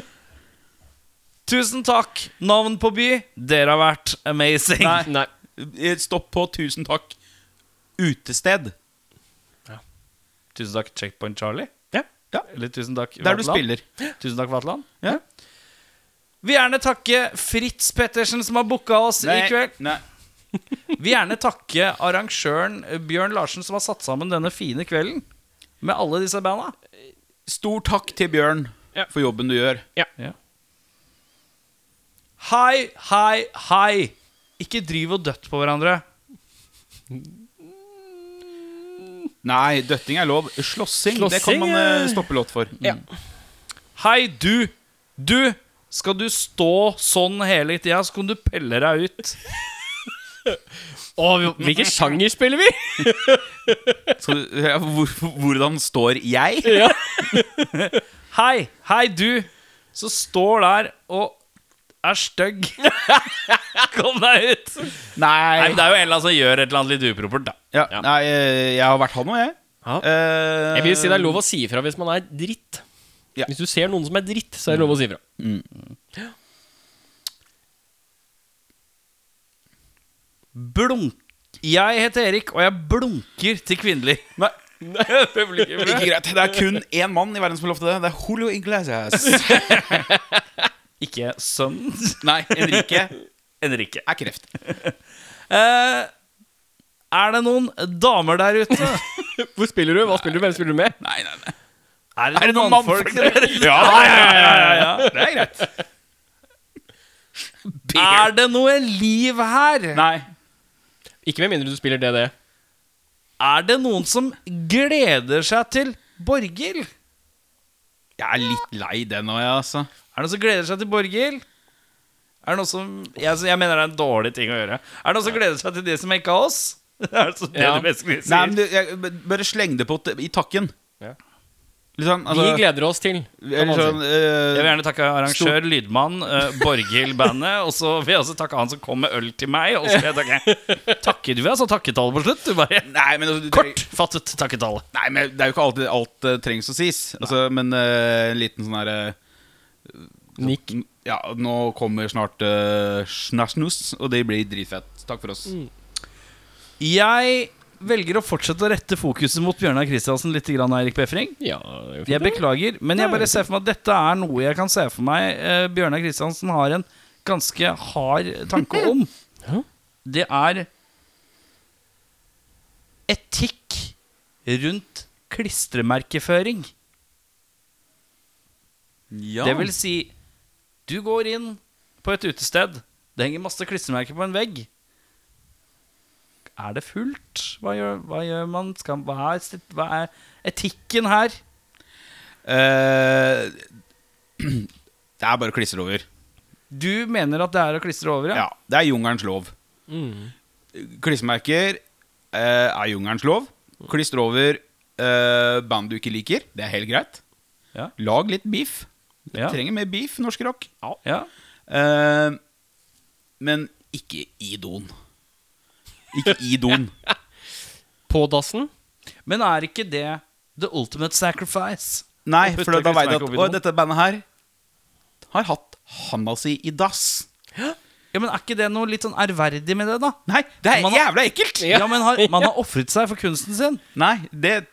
Tusen takk, navn på by. Dere har vært amazing. Nei. Nei. Eh, Stopp på tusen takk. Utested. Tusen takk, Checkpoint Charlie. Ja. Eller tusen takk, Der du Vatland. spiller. Tusen takk, Vatland. Ja. Vil gjerne takke Fritz Pettersen, som har booka oss i kveld. Nei. Vil gjerne takke arrangøren eh, Bjørn Larsen, som har satt sammen denne fine kvelden med alle disse banda. Stor takk til Bjørn Ja. for jobben du gjør. Hei, hei, hei! Ikke driv og døtt på hverandre. Nei, døtting er lov. Slåssing, det kan man eh, eh, stoppe låt for. Ja. Hei, du! Du! Skal du stå sånn hele tida, så kan du pelle deg ut. Å, hvilken sjanger spiller vi? Så, ja, hvor, hvordan står jeg? Hei, hei, du! Så står der og er stygg. Kom deg ut! Nei, Nei. Det er jo Ella som gjør et eller annet litt upropert, da. Ja, nei, eh, jeg har vært han og jeg. Ja. Eh, Jeg vil si det er lov å si ifra hvis man er dritt. Ja. Hvis du ser noen som er dritt, så er det lov å si ifra. Mm. Blunk. Jeg heter Erik, og jeg blunker til kvinnelig. Nei, det blir ikke. Ikke greit. Det er kun én mann i verden som har lov til det. Det er Julio Iglesias. ikke sønnen. Nei, Henrike. Henrike er kreft. Uh, er det noen damer der ute? Hvor spiller du? Hva spiller du? Hvem spiller du med? Nei, nei, nei er Er det noen mannfolk der? Ja, ja, ja, ja, ja. Det er greit. Er det noe liv her? Nei. Ikke med mindre du spiller DD. Er det noen som gleder seg til Borghild? Jeg er litt lei den nå, jeg, altså. Er det noen som gleder seg til Borghild? Er det noe som jeg, jeg mener det er en dårlig ting å gjøre. Er det noen som gleder seg til de som ikke er oss? Det er altså det Ja. du basically sier. Nei, men du, jeg, bare sleng det på i takken. Ja. Sånn, altså, Vi gleder oss til. sånn, uh, Jeg vil gjerne takke arrangør, lydmann, uh, Borghild-bandet. Og så vil jeg også takke han som kom med øl til meg. Og så vil jeg takke Takker du, altså? takketallet på slutt? Du bare Nei, men altså, du trenger- Kortfattet takketale. Nei, men det er jo ikke alltid alt uh, trengs å sies. Altså, men en liten sånn herre Nick. Ja, nå kommer snart uh, Snasnus, og det blir dritfett. Takk for oss. Jeg velger å fortsette å rette fokuset mot Bjørnar Kristiansen litt, grann, Eirik Befring. Ja, Jeg beklager, men jeg bare ser for meg at dette er noe jeg kan se for meg eh, Bjørnar Kristiansen har en ganske hard tanke om. Det er etikk rundt klistremerkeføring. Ja. Det vil si, du går inn på et utested. Det henger masse klistremerker på en vegg. Er det fullt? Hva gjør, hva gjør man? Skal, hva, er, hva er etikken her? Uh, det er bare å klistre over. Du mener at det er å klistre over, Ja, ja Det er jungelens lov. Mm. Klistremerker uh, er jungelens lov. Klistre over uh, band du ikke liker. Det er helt greit. Ja. Lag litt beef. Du Ja. trenger mer beef, norsk rock. Ja. Uh, men ikke i doen. Ikke i doen. På dassen. Men er ikke det the ultimate sacrifice? Nei, for da veit jeg at å, dette bandet her har hatt handa si i dass. Ja, men Er ikke det noe litt sånn ærverdig med det, da? Nei, det er Man har- jævla ekkelt! Ja, men har, Man har ofret seg for kunsten sin. Nei, det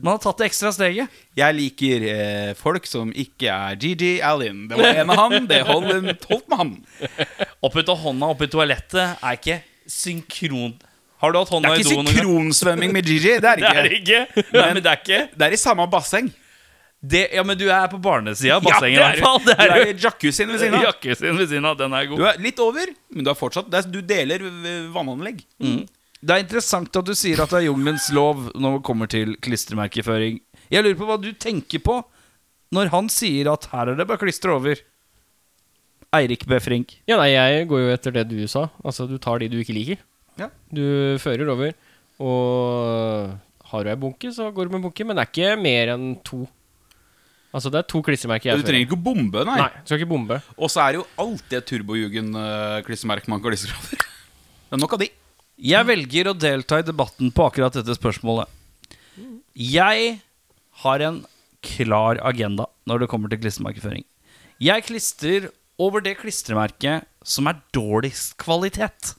Man har tatt det ekstra steget. Jeg liker eh, folk som ikke er Gigi Allen. Det var en av han. Det holdt, holdt med han. av hånda oppi toalettet er ikke synkron... Har du hatt hånda er i ikke Det er ikke synkronsvømming med Gigi. Det er Det er det det ikke. ikke. Nei, men det er ikke Det er i samme basseng. det, Ja, men du er på barnesida av bassenget, Ja, det er hvert fall. Det Du er er jo i jacuzzien ved siden av. Jacuzzien ved siden av. Den er Du er litt over, men du er fortsatt det er, Du deler vannanlegg. Mm. Det er interessant at du sier at det er jungelens lov når det kommer til klistremerkeføring. Jeg lurer på hva du tenker på når han sier at her er det bare klistre over. Eirik B. Frink. Ja, nei, jeg går jo etter det du sa. Altså, du tar de du ikke liker. Ja. Du fører over. Og har du ei bunke, så går du med bunke. Men det er ikke mer enn to. Altså, det er to klistremerker jeg Du trenger ikke å bombe, nei. Nei, du skal ikke bombe. Og så er det jo alltid et turbojugen-klistremerke man kan over. Det er nok av de. Jeg velger å delta i debatten på akkurat dette spørsmålet. Jeg har en klar agenda når det kommer til klistremerkeføring. Jeg klistrer over det klistremerket som er dårligst kvalitet.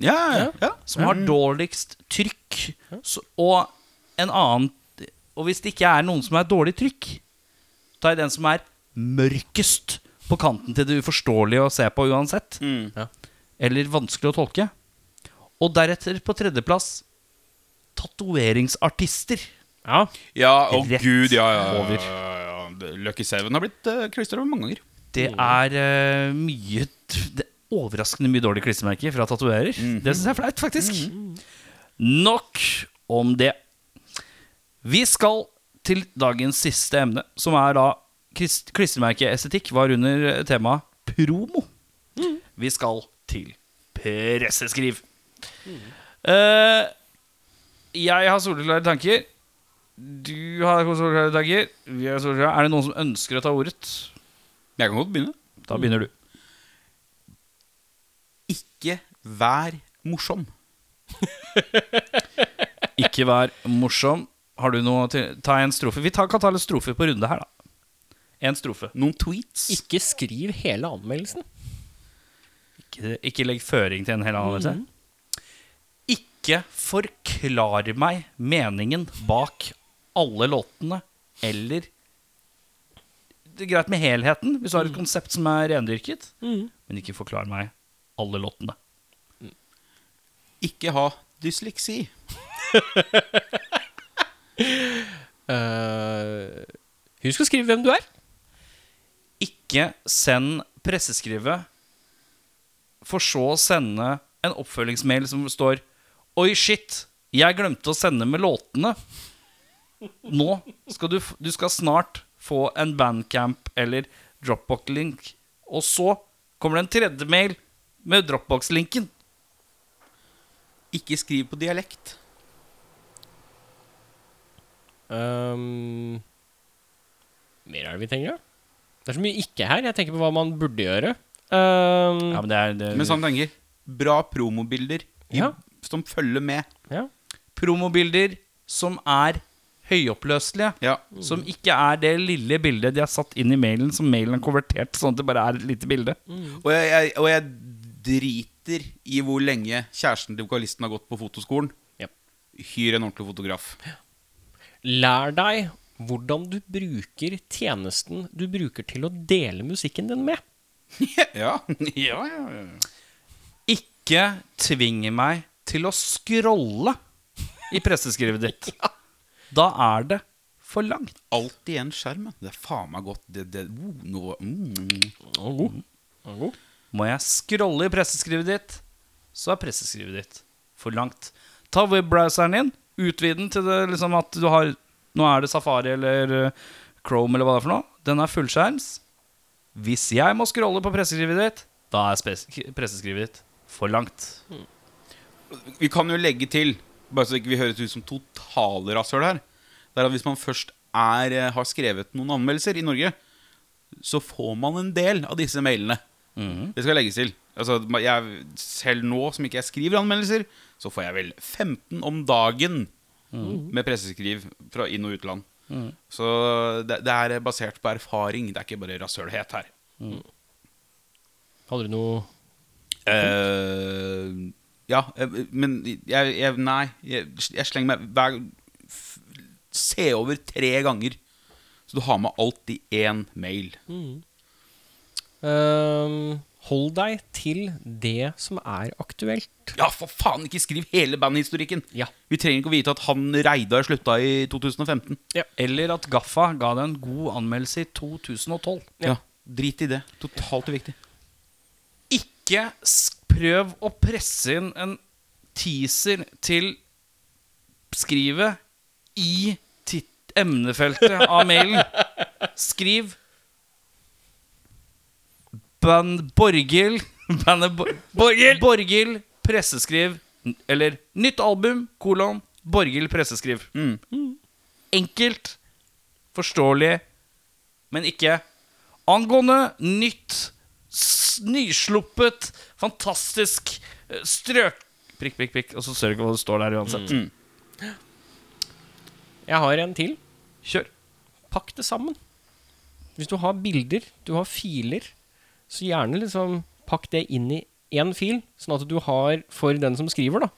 Ja, ja, ja. Som har dårligst trykk. Så, og en annen Og hvis det ikke er noen som er dårlig trykk, tar jeg den som er mørkest på kanten til det uforståelige å se på uansett. Mm. Eller vanskelig å tolke. Og deretter på tredjeplass tatoveringsartister. Ja. Ja, å Rett gud, ja, ja, ja, ja, ja. Lucky Seven har blitt uh, klistra over mange ganger. Det er uh, mye det er Overraskende mye dårlige klistremerker fra tatoverer. Det syns jeg er flaut, faktisk. Nok om det. Vi skal til dagens siste emne, som er da klist- klistremerkeestetikk var under temaet promo. Vi skal til presseskriv. Eh, jeg har soleklare tanker. Du har soleklare tanker. Vi har soleklare. Er det noen som ønsker å ta ordet? Jeg kan godt begynne. Da begynner du. Ikke vær morsom. Ikke vær morsom. Har du noe til Ta en strofe. Vi tar, kan ta litt strofer på runde her, da. En strofe. Noen tweets. Ikke skriv hele anmeldelsen. Ikke, ikke legg føring til en hel anmeldelse. ikke forklar meg meningen bak alle låtene, eller Det er greit med helheten, hvis du har et konsept som er rendyrket, men ikke forklar meg alle låtene. Ikke ha dysleksi. uh, husk å skrive hvem du er. Ikke send presseskrivet, for så å sende en oppfølgingsmail som står Oi, shit, jeg glemte å sende med låtene. Nå skal du, du skal snart få en Bandcamp eller Dropbox-link. Og så kommer det en tredje mail med Dropbox-linken. Ikke skriv på dialekt. Um, mer er det vi trenger, da? Det er så mye ikke her. Jeg tenker på hva man burde gjøre. Um, Ja, men det er, det, Men sånn tenker Bra promobilder Ja. som følger med. ja. Promobilder som er høyoppløselige. Ja. Som ikke er det lille bildet de har satt inn i mailen, som mailen er konvertert sånn at det bare er et lite bilde. Og jeg, jeg, og jeg driter i hvor lenge kjæresten til vokalisten har gått på fotoskolen. Ja. Hyr en ordentlig fotograf. Lær deg hvordan du bruker tjenesten du bruker til å dele musikken din med. ja. ja, ja, ja. Ikke tvinge meg til å scrolle i presseskrivet ditt. Da er det for langt. Alt igjen skjermen. Det er faen meg godt. Det, det, oh, no, mm. God. Å, god. Må jeg scrolle i presseskrivet ditt, så er presseskrivet ditt for langt. Ta webbrowseren din, utvid den til det liksom at du har Nå er det Safari eller eh, Chrome eller hva det er for noe. Den er fullskjerms. Hvis jeg må scrolle på presseskrivet ditt, da er presseskrivet ditt for langt. Vi kan jo legge til, bare så ikke vi høres ut som totale rasshøl her, det er at hvis man først er, eh, har skrevet noen anmeldelser i Norge, så får man en del av disse mailene. Det skal legges til. Altså, jeg, selv nå som ikke jeg skriver anmeldelser, så får jeg vel 15 om dagen med presseskriv fra inn- og utland. Så det, det er basert på erfaring. Det er ikke bare rasshølhet her. Hadde du noe Eh, ja, eh, men jeg, jeg Nei. Jeg, jeg slenger meg hver Se over tre ganger. Så du har med alt i én mail. Ehm, Hold deg til det som er aktuelt. Ja, for faen, ikke skriv hele bandhistorikken! Ja. Vi trenger ikke å vite at han Reidar slutta i 2015. Eller at Gaffa ga deg en god anmeldelse i 2012. Ja, Drit i det. Totalt uviktig. Ikke prøv å presse inn en teaser til skrivet i emnefeltet av mailen. Skriv Band Borghild Bandet Bo Borghild Borghild presseskriv Eller nytt album, kolon Borghild presseskriv. Enkelt, forståelig, men ikke angående nytt, nysluppet, fantastisk eh, strøk Prikk, prikk, prikk. Og så ser du ikke hva det står der uansett. Jeg har en til. Kjør. Pakk det sammen. Hvis du har bilder, du har filer, så gjerne liksom pakk det inn i én fil, sånn at du har, for den som skriver, da,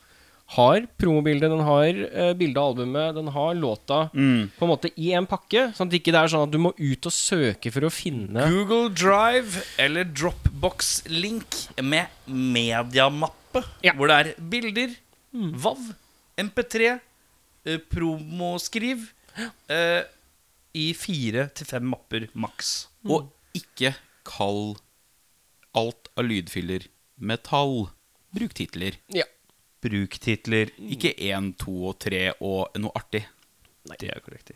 har promobildet, den har uh, bilde av albumet, den har låta på en måte i en pakke, sånn at det ikke er sånn at du må ut og søke for å finne Google Drive eller Dropbox-link med mediamappe, Ja. hvor det er bilder, VAV, MP3, uh, promoskriv uh, i fire til fem mapper maks. Og ikke kall alt av lydfiller metall. Bruk titler. Ja. Bruktitler. Ikke én, to og tre og noe artig. Nei. Det er korrekt.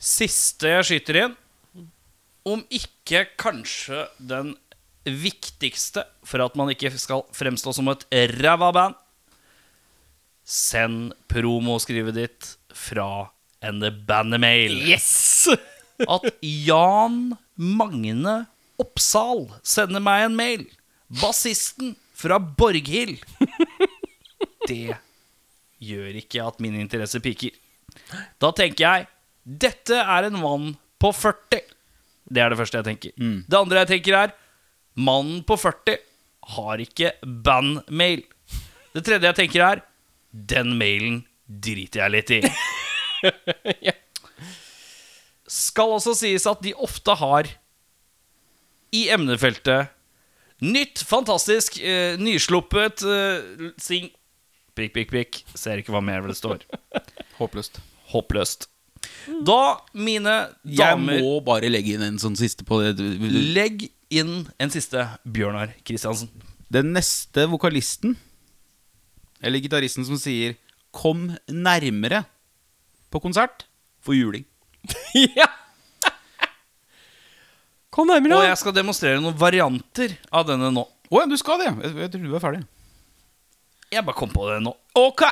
Siste jeg skyter inn, om ikke kanskje den viktigste for at man ikke skal fremstå som et ræva band, send promoskrivet ditt fra en bandemail. Yes! At Jan Magne Oppsal sender meg en mail. Bassisten fra Borghild. Det gjør ikke at min interesse piker. Da tenker jeg dette er en mann på 40. Det er det første jeg tenker. Det andre jeg tenker, er mannen på 40 har ikke bandmail. Det tredje jeg tenker, er den mailen driter jeg litt i. Ja. Skal også sies at de ofte har i emnefeltet nytt, fantastisk, eh, nysluppet eh, sing Prikk, prikk, prikk. Ser ikke hva mer det står. Håpløst. Håpløst. Da, mine damer Jeg må bare legge inn en sånn siste på det. Legg inn en siste Bjørnar Kristiansen. Den neste vokalisten, eller gitaristen som sier 'kom nærmere' på konsert, får juling. ja. Kom nærmere. Og jeg skal demonstrere noen varianter av denne nå. Å ja, du skal det. Jeg, jeg tror du er ferdig. Jeg bare kom på det nå. Ok!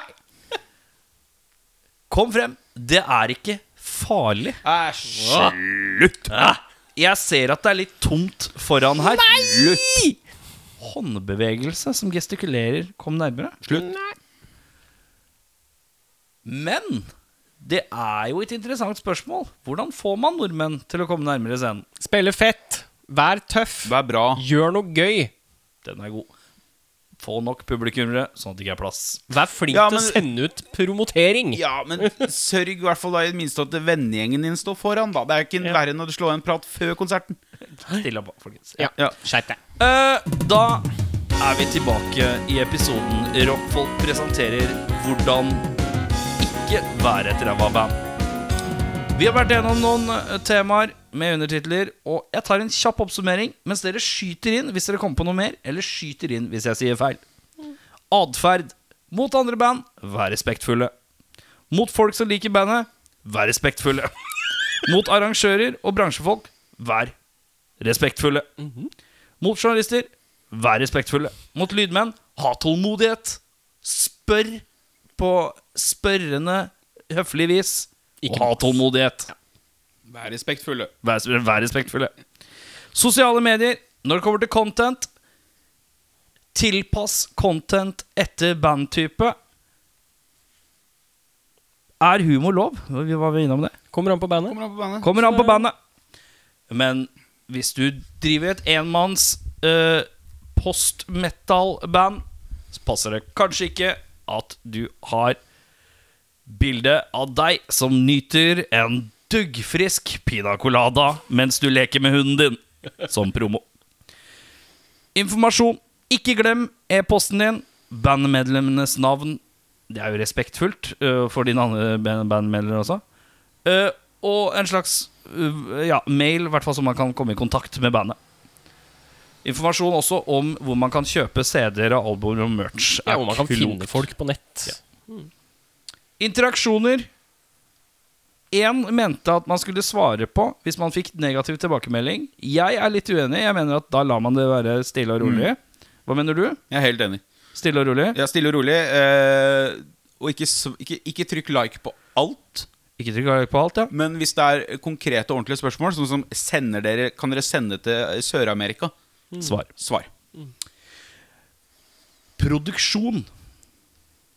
Kom frem. Det er ikke farlig. Æsj. Slutt! Jeg ser at det er litt tomt foran her. Slutt! Håndbevegelse som gestikulerer. Kom nærmere. Slutt. Men det er jo et interessant spørsmål. Hvordan får man nordmenn til å komme nærmere scenen? Spille fett. Vær tøff. Vær bra. Gjør noe gøy. Den er god. Få nok publikummere, sånn at det ikke er plass. Vær flink Ja, til å sende ut promotering. Ja, men sørg i hvert fall da i det minste at vennegjengen din står foran. da Det er ikke verre enn å slå en prat før konserten. Stille opp, folkens. Ja. Ja. Skjerp deg. Uh, da er vi tilbake i episoden Rockfolk presenterer hvordan ikke være et ræva band. Vi har vært gjennom noen eh, temaer med undertitler, og jeg tar en kjapp oppsummering mens dere skyter inn hvis dere kommer på noe mer, eller skyter inn hvis jeg sier feil. Atferd. Mot andre band, vær respektfulle. Mot folk som liker bandet, vær respektfulle. Mot arrangører og bransjefolk, vær respektfulle. Mot journalister, vær respektfulle. Mot lydmenn, ha tålmodighet. Spør på spørrende, høflig vis. Ikke og ha tålmodighet. Vær respektfulle. Vær, vær respektfulle. Sosiale medier, når det kommer til content Tilpass content etter bandtype. Er humor lov? Vi var vi innom det. Kommer an på bandet. Kommer an på bandet. Kommer an på bandet. Men hvis du driver et enmanns uh, post-metal-band, så passer det kanskje ikke at du har bilde av deg som nyter en duggfrisk pina colada mens du leker med hunden din, som promo. Informasjon. Ikke glem e-posten din, bandmedlemmenes navn. Det er jo respektfullt øh, for dine andre band- bandmedlemmer også. Eh, og en slags øh, ja, mail, i hvert fall så man kan komme i kontakt med bandet. Informasjon også om hvor man kan kjøpe CD-er og albumer og merch. Ja, hvor man kan finne folk på nett. Interaksjoner. Én mente at man skulle svare på hvis man fikk negativ tilbakemelding. Jeg er litt uenig. Jeg mener at da lar man det være stille og rolig. Hva mener du? Jeg er helt enig. Stille og rolig? Ja, Stille og rolig. Eh, og ikke, ikke, ikke trykk like på alt. Ikke trykk like på alt, ja. Men hvis det er konkrete og ordentlige spørsmål, sånn som sender dere, kan dere sende til Sør-Amerika, Svar. svar. Produksjon.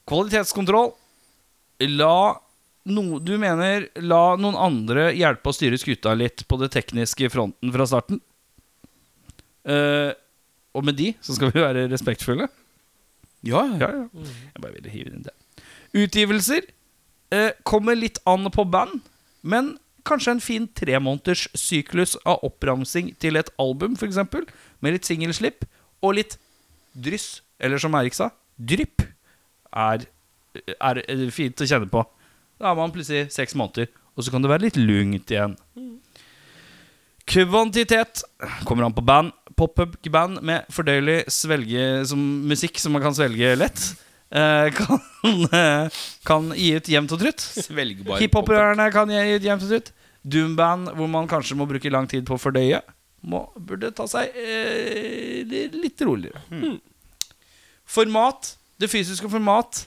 Kvalitetskontroll. La no, Du mener la noen andre hjelpe å styre skuta litt på det tekniske fronten fra starten? Eh, og med de så skal vi være respektfulle. Ja, ja. Ja, ja. Jeg bare ville hive inn det. Utgivelser eh, kommer litt an på band, men kanskje en fin tremåneders syklus av oppramsing til et album, f.eks., med litt singelslipp og litt dryss, eller som Erik sa, drypp, er, er fint å kjenne på. Da har man plutselig seks måneder, og så kan det være litt lungt igjen. Kvantitet kommer an på band. Pop-up-band med fordøyelig svelge som musikk som man kan svelge lett, kan, eh, kan gi ut jevnt og trutt. Hiphoperne kan gi ut jevnt og trutt. Doomband hvor man kanskje må bruke lang tid på å fordøye, må, burde ta seg eh, litt roligere. Format, det fysiske format,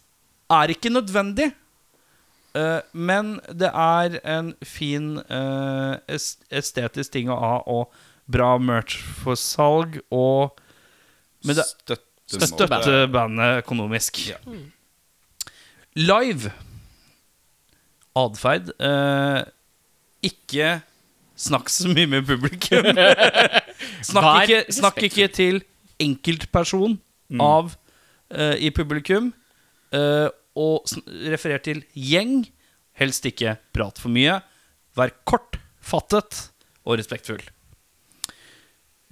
er ikke nødvendig. Uh, men det er en fin uh, estetisk ting å ha, og bra merch for salg, og Støtt det Støtte, støtte bandet økonomisk. Live. Atferd. Eh, ikke snakk så mye med publikum. snakk, ikke, snakk ikke til enkeltperson av eh, i publikum eh, og sn- referer til gjeng. Helst ikke prat for mye. Vær kortfattet og respektfull.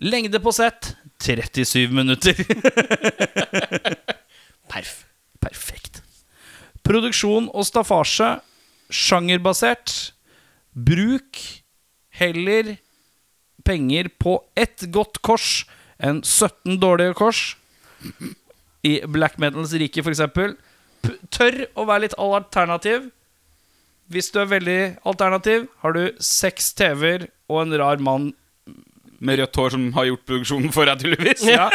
Lengde på sett 37 minutter. Perf. Perfekt. Produksjon og staffasje sjangerbasert. Bruk heller penger på ett godt kors enn 17 dårlige kors. I black metals rike, f.eks. Tørr å være litt alternativ. Hvis du er veldig alternativ, har du seks TV-er og en rar mann Med rødt hår som har gjort produksjonen for deg, tydeligvis. ja.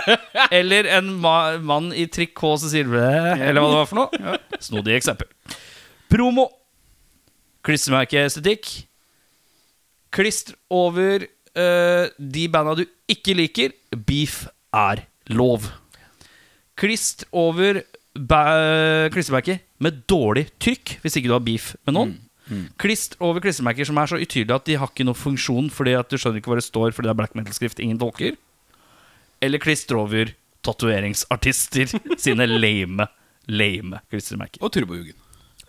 Eller en ma mann i trikot som sier blæ, eller hva det var for noe. Snodig eksempel. Promo. Klistremerkeestetikk. Klistr over uh, de banda du ikke liker. Beef er lov. Klist over klistremerker med dårlig trykk, hvis ikke du har beef med noen. Klist over klistremerker som er så utydelige at de har ikke noen funksjon fordi at du skjønner ikke hva det står fordi det er black metal-skrift ingen tolker. Eller klistre over tatoveringsartister sine lame, lame klistremerker. Og turbojugen.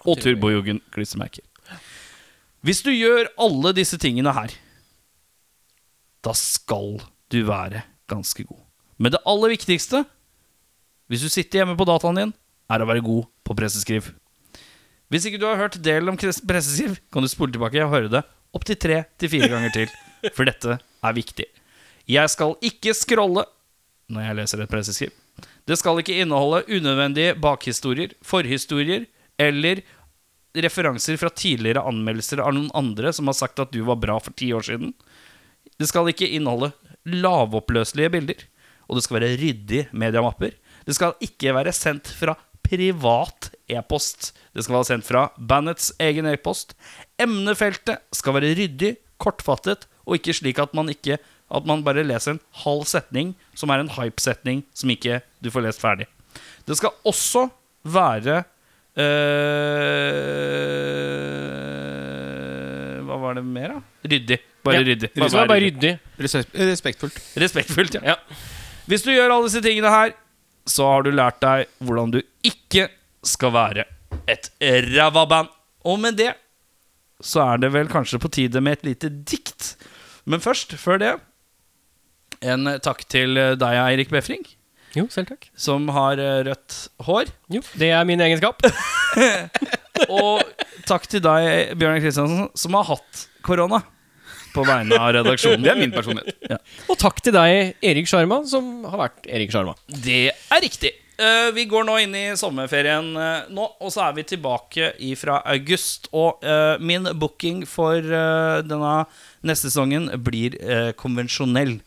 Og turbojugen-klistremerker. Hvis du gjør alle disse tingene her, da skal du være ganske god. Men det aller viktigste, hvis du sitter hjemme på dataen din, er å være god på presseskriv. Hvis ikke du har hørt delen om presseskriv, kan du spole tilbake og høre det opptil tre til fire ganger til. For dette er viktig. Jeg skal ikke scrolle når jeg leser et presseskriv. Det skal ikke inneholde unødvendige bakhistorier, forhistorier eller referanser fra tidligere anmeldelser av noen andre som har sagt at du var bra for ti år siden. Det skal ikke inneholde lavoppløselige bilder. Og det skal være ryddige mediamapper. Det skal ikke være sendt fra privat e-post. Det skal være sendt fra bandets egen e-post. Emnefeltet skal være ryddig, kortfattet, og ikke slik at man ikke at man bare leser en halv setning som er en hype-setning som ikke du får lest ferdig. Det skal også være øh, Hva var det mer, da? Ryddig. Bare Ja, ryddig. Bare, bare ryddig. Respekt, respektfullt. Respektfullt, ja. Ja. Hvis du gjør alle disse tingene her, så har du lært deg hvordan du ikke skal være et ræva band. Og med det så er det vel kanskje på tide med et lite dikt. Men først, før det, en takk til deg, Eirik Befring, Jo, selv takk. som har eh, rødt hår. Jo, det er min egenskap. Og takk til deg, Bjørnar Kristiansen, som har hatt korona. På vegne av redaksjonen. Det er min personlighet. Og takk til deg, Erik Sjarma, som har vært Erik Sjarma. Det er riktig. Eh, vi går nå inn i sommerferien eh, nå, og så er vi tilbake fra august. Og eh, min booking for denne neste sesongen blir konvensjonell.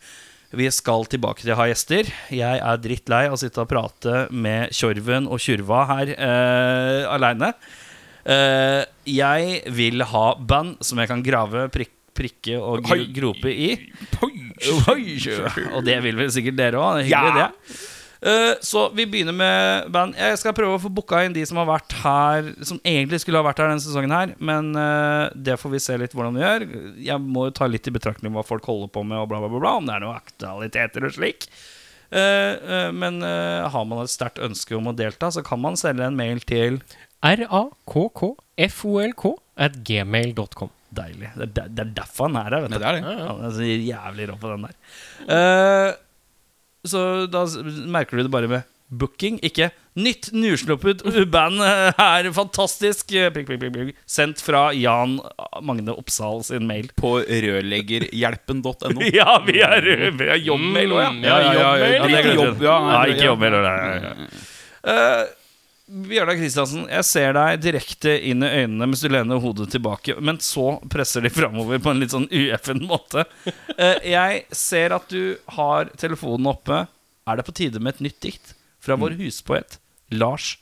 Vi skal tilbake til å ha gjester. Jeg er drittlei av å sitte og prate med Tjorven og Tjurva her uh, aleine. jeg vil ha band som jeg kan grave, prik prikke og gro grope i. Og det vil vel sikkert dere òg. Hyggelig, Ja. det. Uh, så vi begynner med band. Jeg skal prøve å få booka inn de som har vært her Som egentlig skulle ha vært her denne sesongen her. Men uh, det får vi se litt hvordan vi gjør. Jeg må jo ta litt i betraktning hva folk holder på med, og bla, bla, bla, bla om det er noen aktualiteter og slik. Uh, eh, men har man et sterkt ønske om å delta, så kan man sende en mail til rakkfolk at gmail.com. Deilig. Det er, der- det er derfor han er her. Vet du. det er det. Han er så jævlig rå på den der. Eh, så da merker du det bare med booking, ikke nytt nysluppet band eh, er fantastisk. Prikk, prikk, prikk. Sendt fra Jan Magne Oppsal sin mail. På rørleggerhjelpen.no. Ja, vi er, vi er jobbmail òg, ja. ja. ja, ja, ja, Ja, ja, ja, ja, nei, Nei, ja. ikke jobbmail. nei, ja, ja, Eh, Bjørnar Kristiansen, jeg ser deg direkte inn i øynene mens du lener hodet tilbake, men så presser de framover på en litt sånn ueffen måte. Eh, jeg ser at du har telefonen oppe. Er det på tide med et nytt dikt fra vår huspoet Lars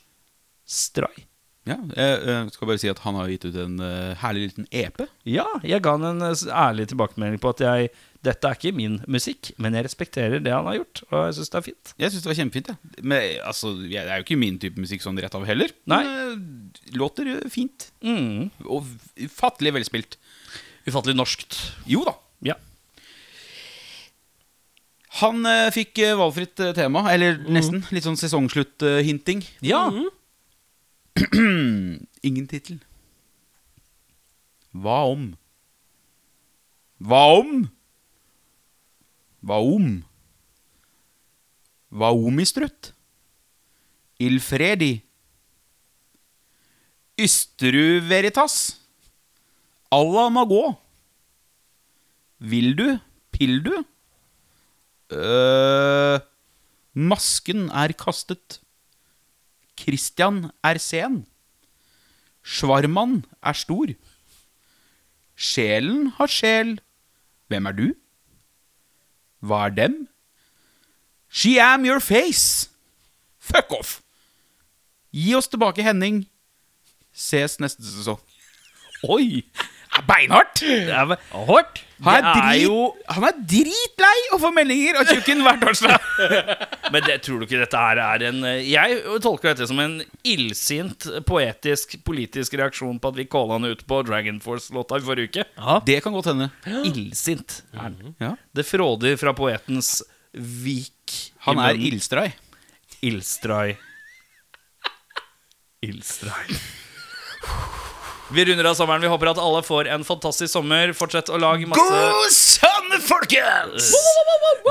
Stray? Ja, jeg eh, skal bare si at han har gitt ut en eh, herlig liten EP. Ja, jeg ga han en ærlig tilbakemelding på at jeg, dette er ikke min musikk, men jeg respekterer det han har gjort, og jeg syns det er fint. Jeg syns det var kjempefint. Ja. Men, altså, det er jo ikke min type musikk sånn rett av heller. Nei. Men, eh, låter eh, fint. Mm. Og ufattelig velspilt. Ufattelig norskt. Jo da. Ja. Han eh, fikk eh, valgfritt eh, tema, eller nesten. Litt sånn sesongslutt-hinting. Ja. Ingen tittel. Hva om? Hva om? Hva om? Hva om i strutt? Il fredi. Ysterud veritas. Alla må gå. Vil du? Pill du? øh Masken er kastet. Christian er sen. Svarman er stor. Sjelen har sjel. Hvem er du? Hva er dem? She am your face. Fuck off. Gi oss tilbake Henning. Ses neste sesong. Oi! Er Beinhardt. Det er, Hårt. Han er, er drit, jo- han er dritlei å få meldinger av tjukken hver torsdag. Men det, tror du ikke dette her er en eh, Jeg tolker dette som en illsint, poetisk, politisk reaksjon på at vi calla han ut på Dragon Force-låta i forrige uke. Det kan godt hende. Illsint Mm -hmm. Ja. Det fråder fra poetens vik. Han er illstrei ildstrai. Ildstrai. Ildstrai. Vi runder av sommeren. Vi håper at alle får en fantastisk sommer. Fortsett å lage masse God sommer, folkens!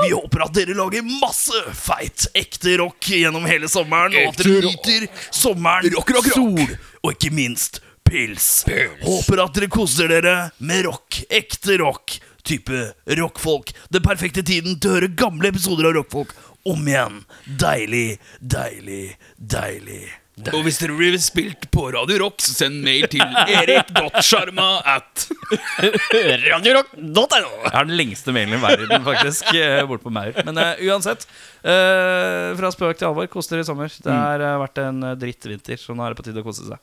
Vi håper at dere lager masse feit, ekte rock gjennom hele sommeren. Og at dere nyter sommeren, rock, rock, rock. sol og ikke minst pils. pils. Håper at dere koser dere med rock. Ekte rock. Type rockfolk. Den perfekte tiden til å høre gamle episoder av rockfolk om igjen. Deilig, deilig, deilig. Og hvis dere blir spilt på Radio Rock, så send mail til erik.sjarma at Radiorock.no. Jeg har den lengste mailen i verden, faktisk. eh, Bort på Maur. Men uh, uansett. uh, fra spøk til alvor, kos dere i sommer. Det har uh, vært en dritt drittvinter, så nå er det på tide å kose seg.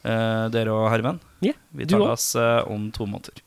Eh, dere og Herman, yeah, vi tar oss om to måneder.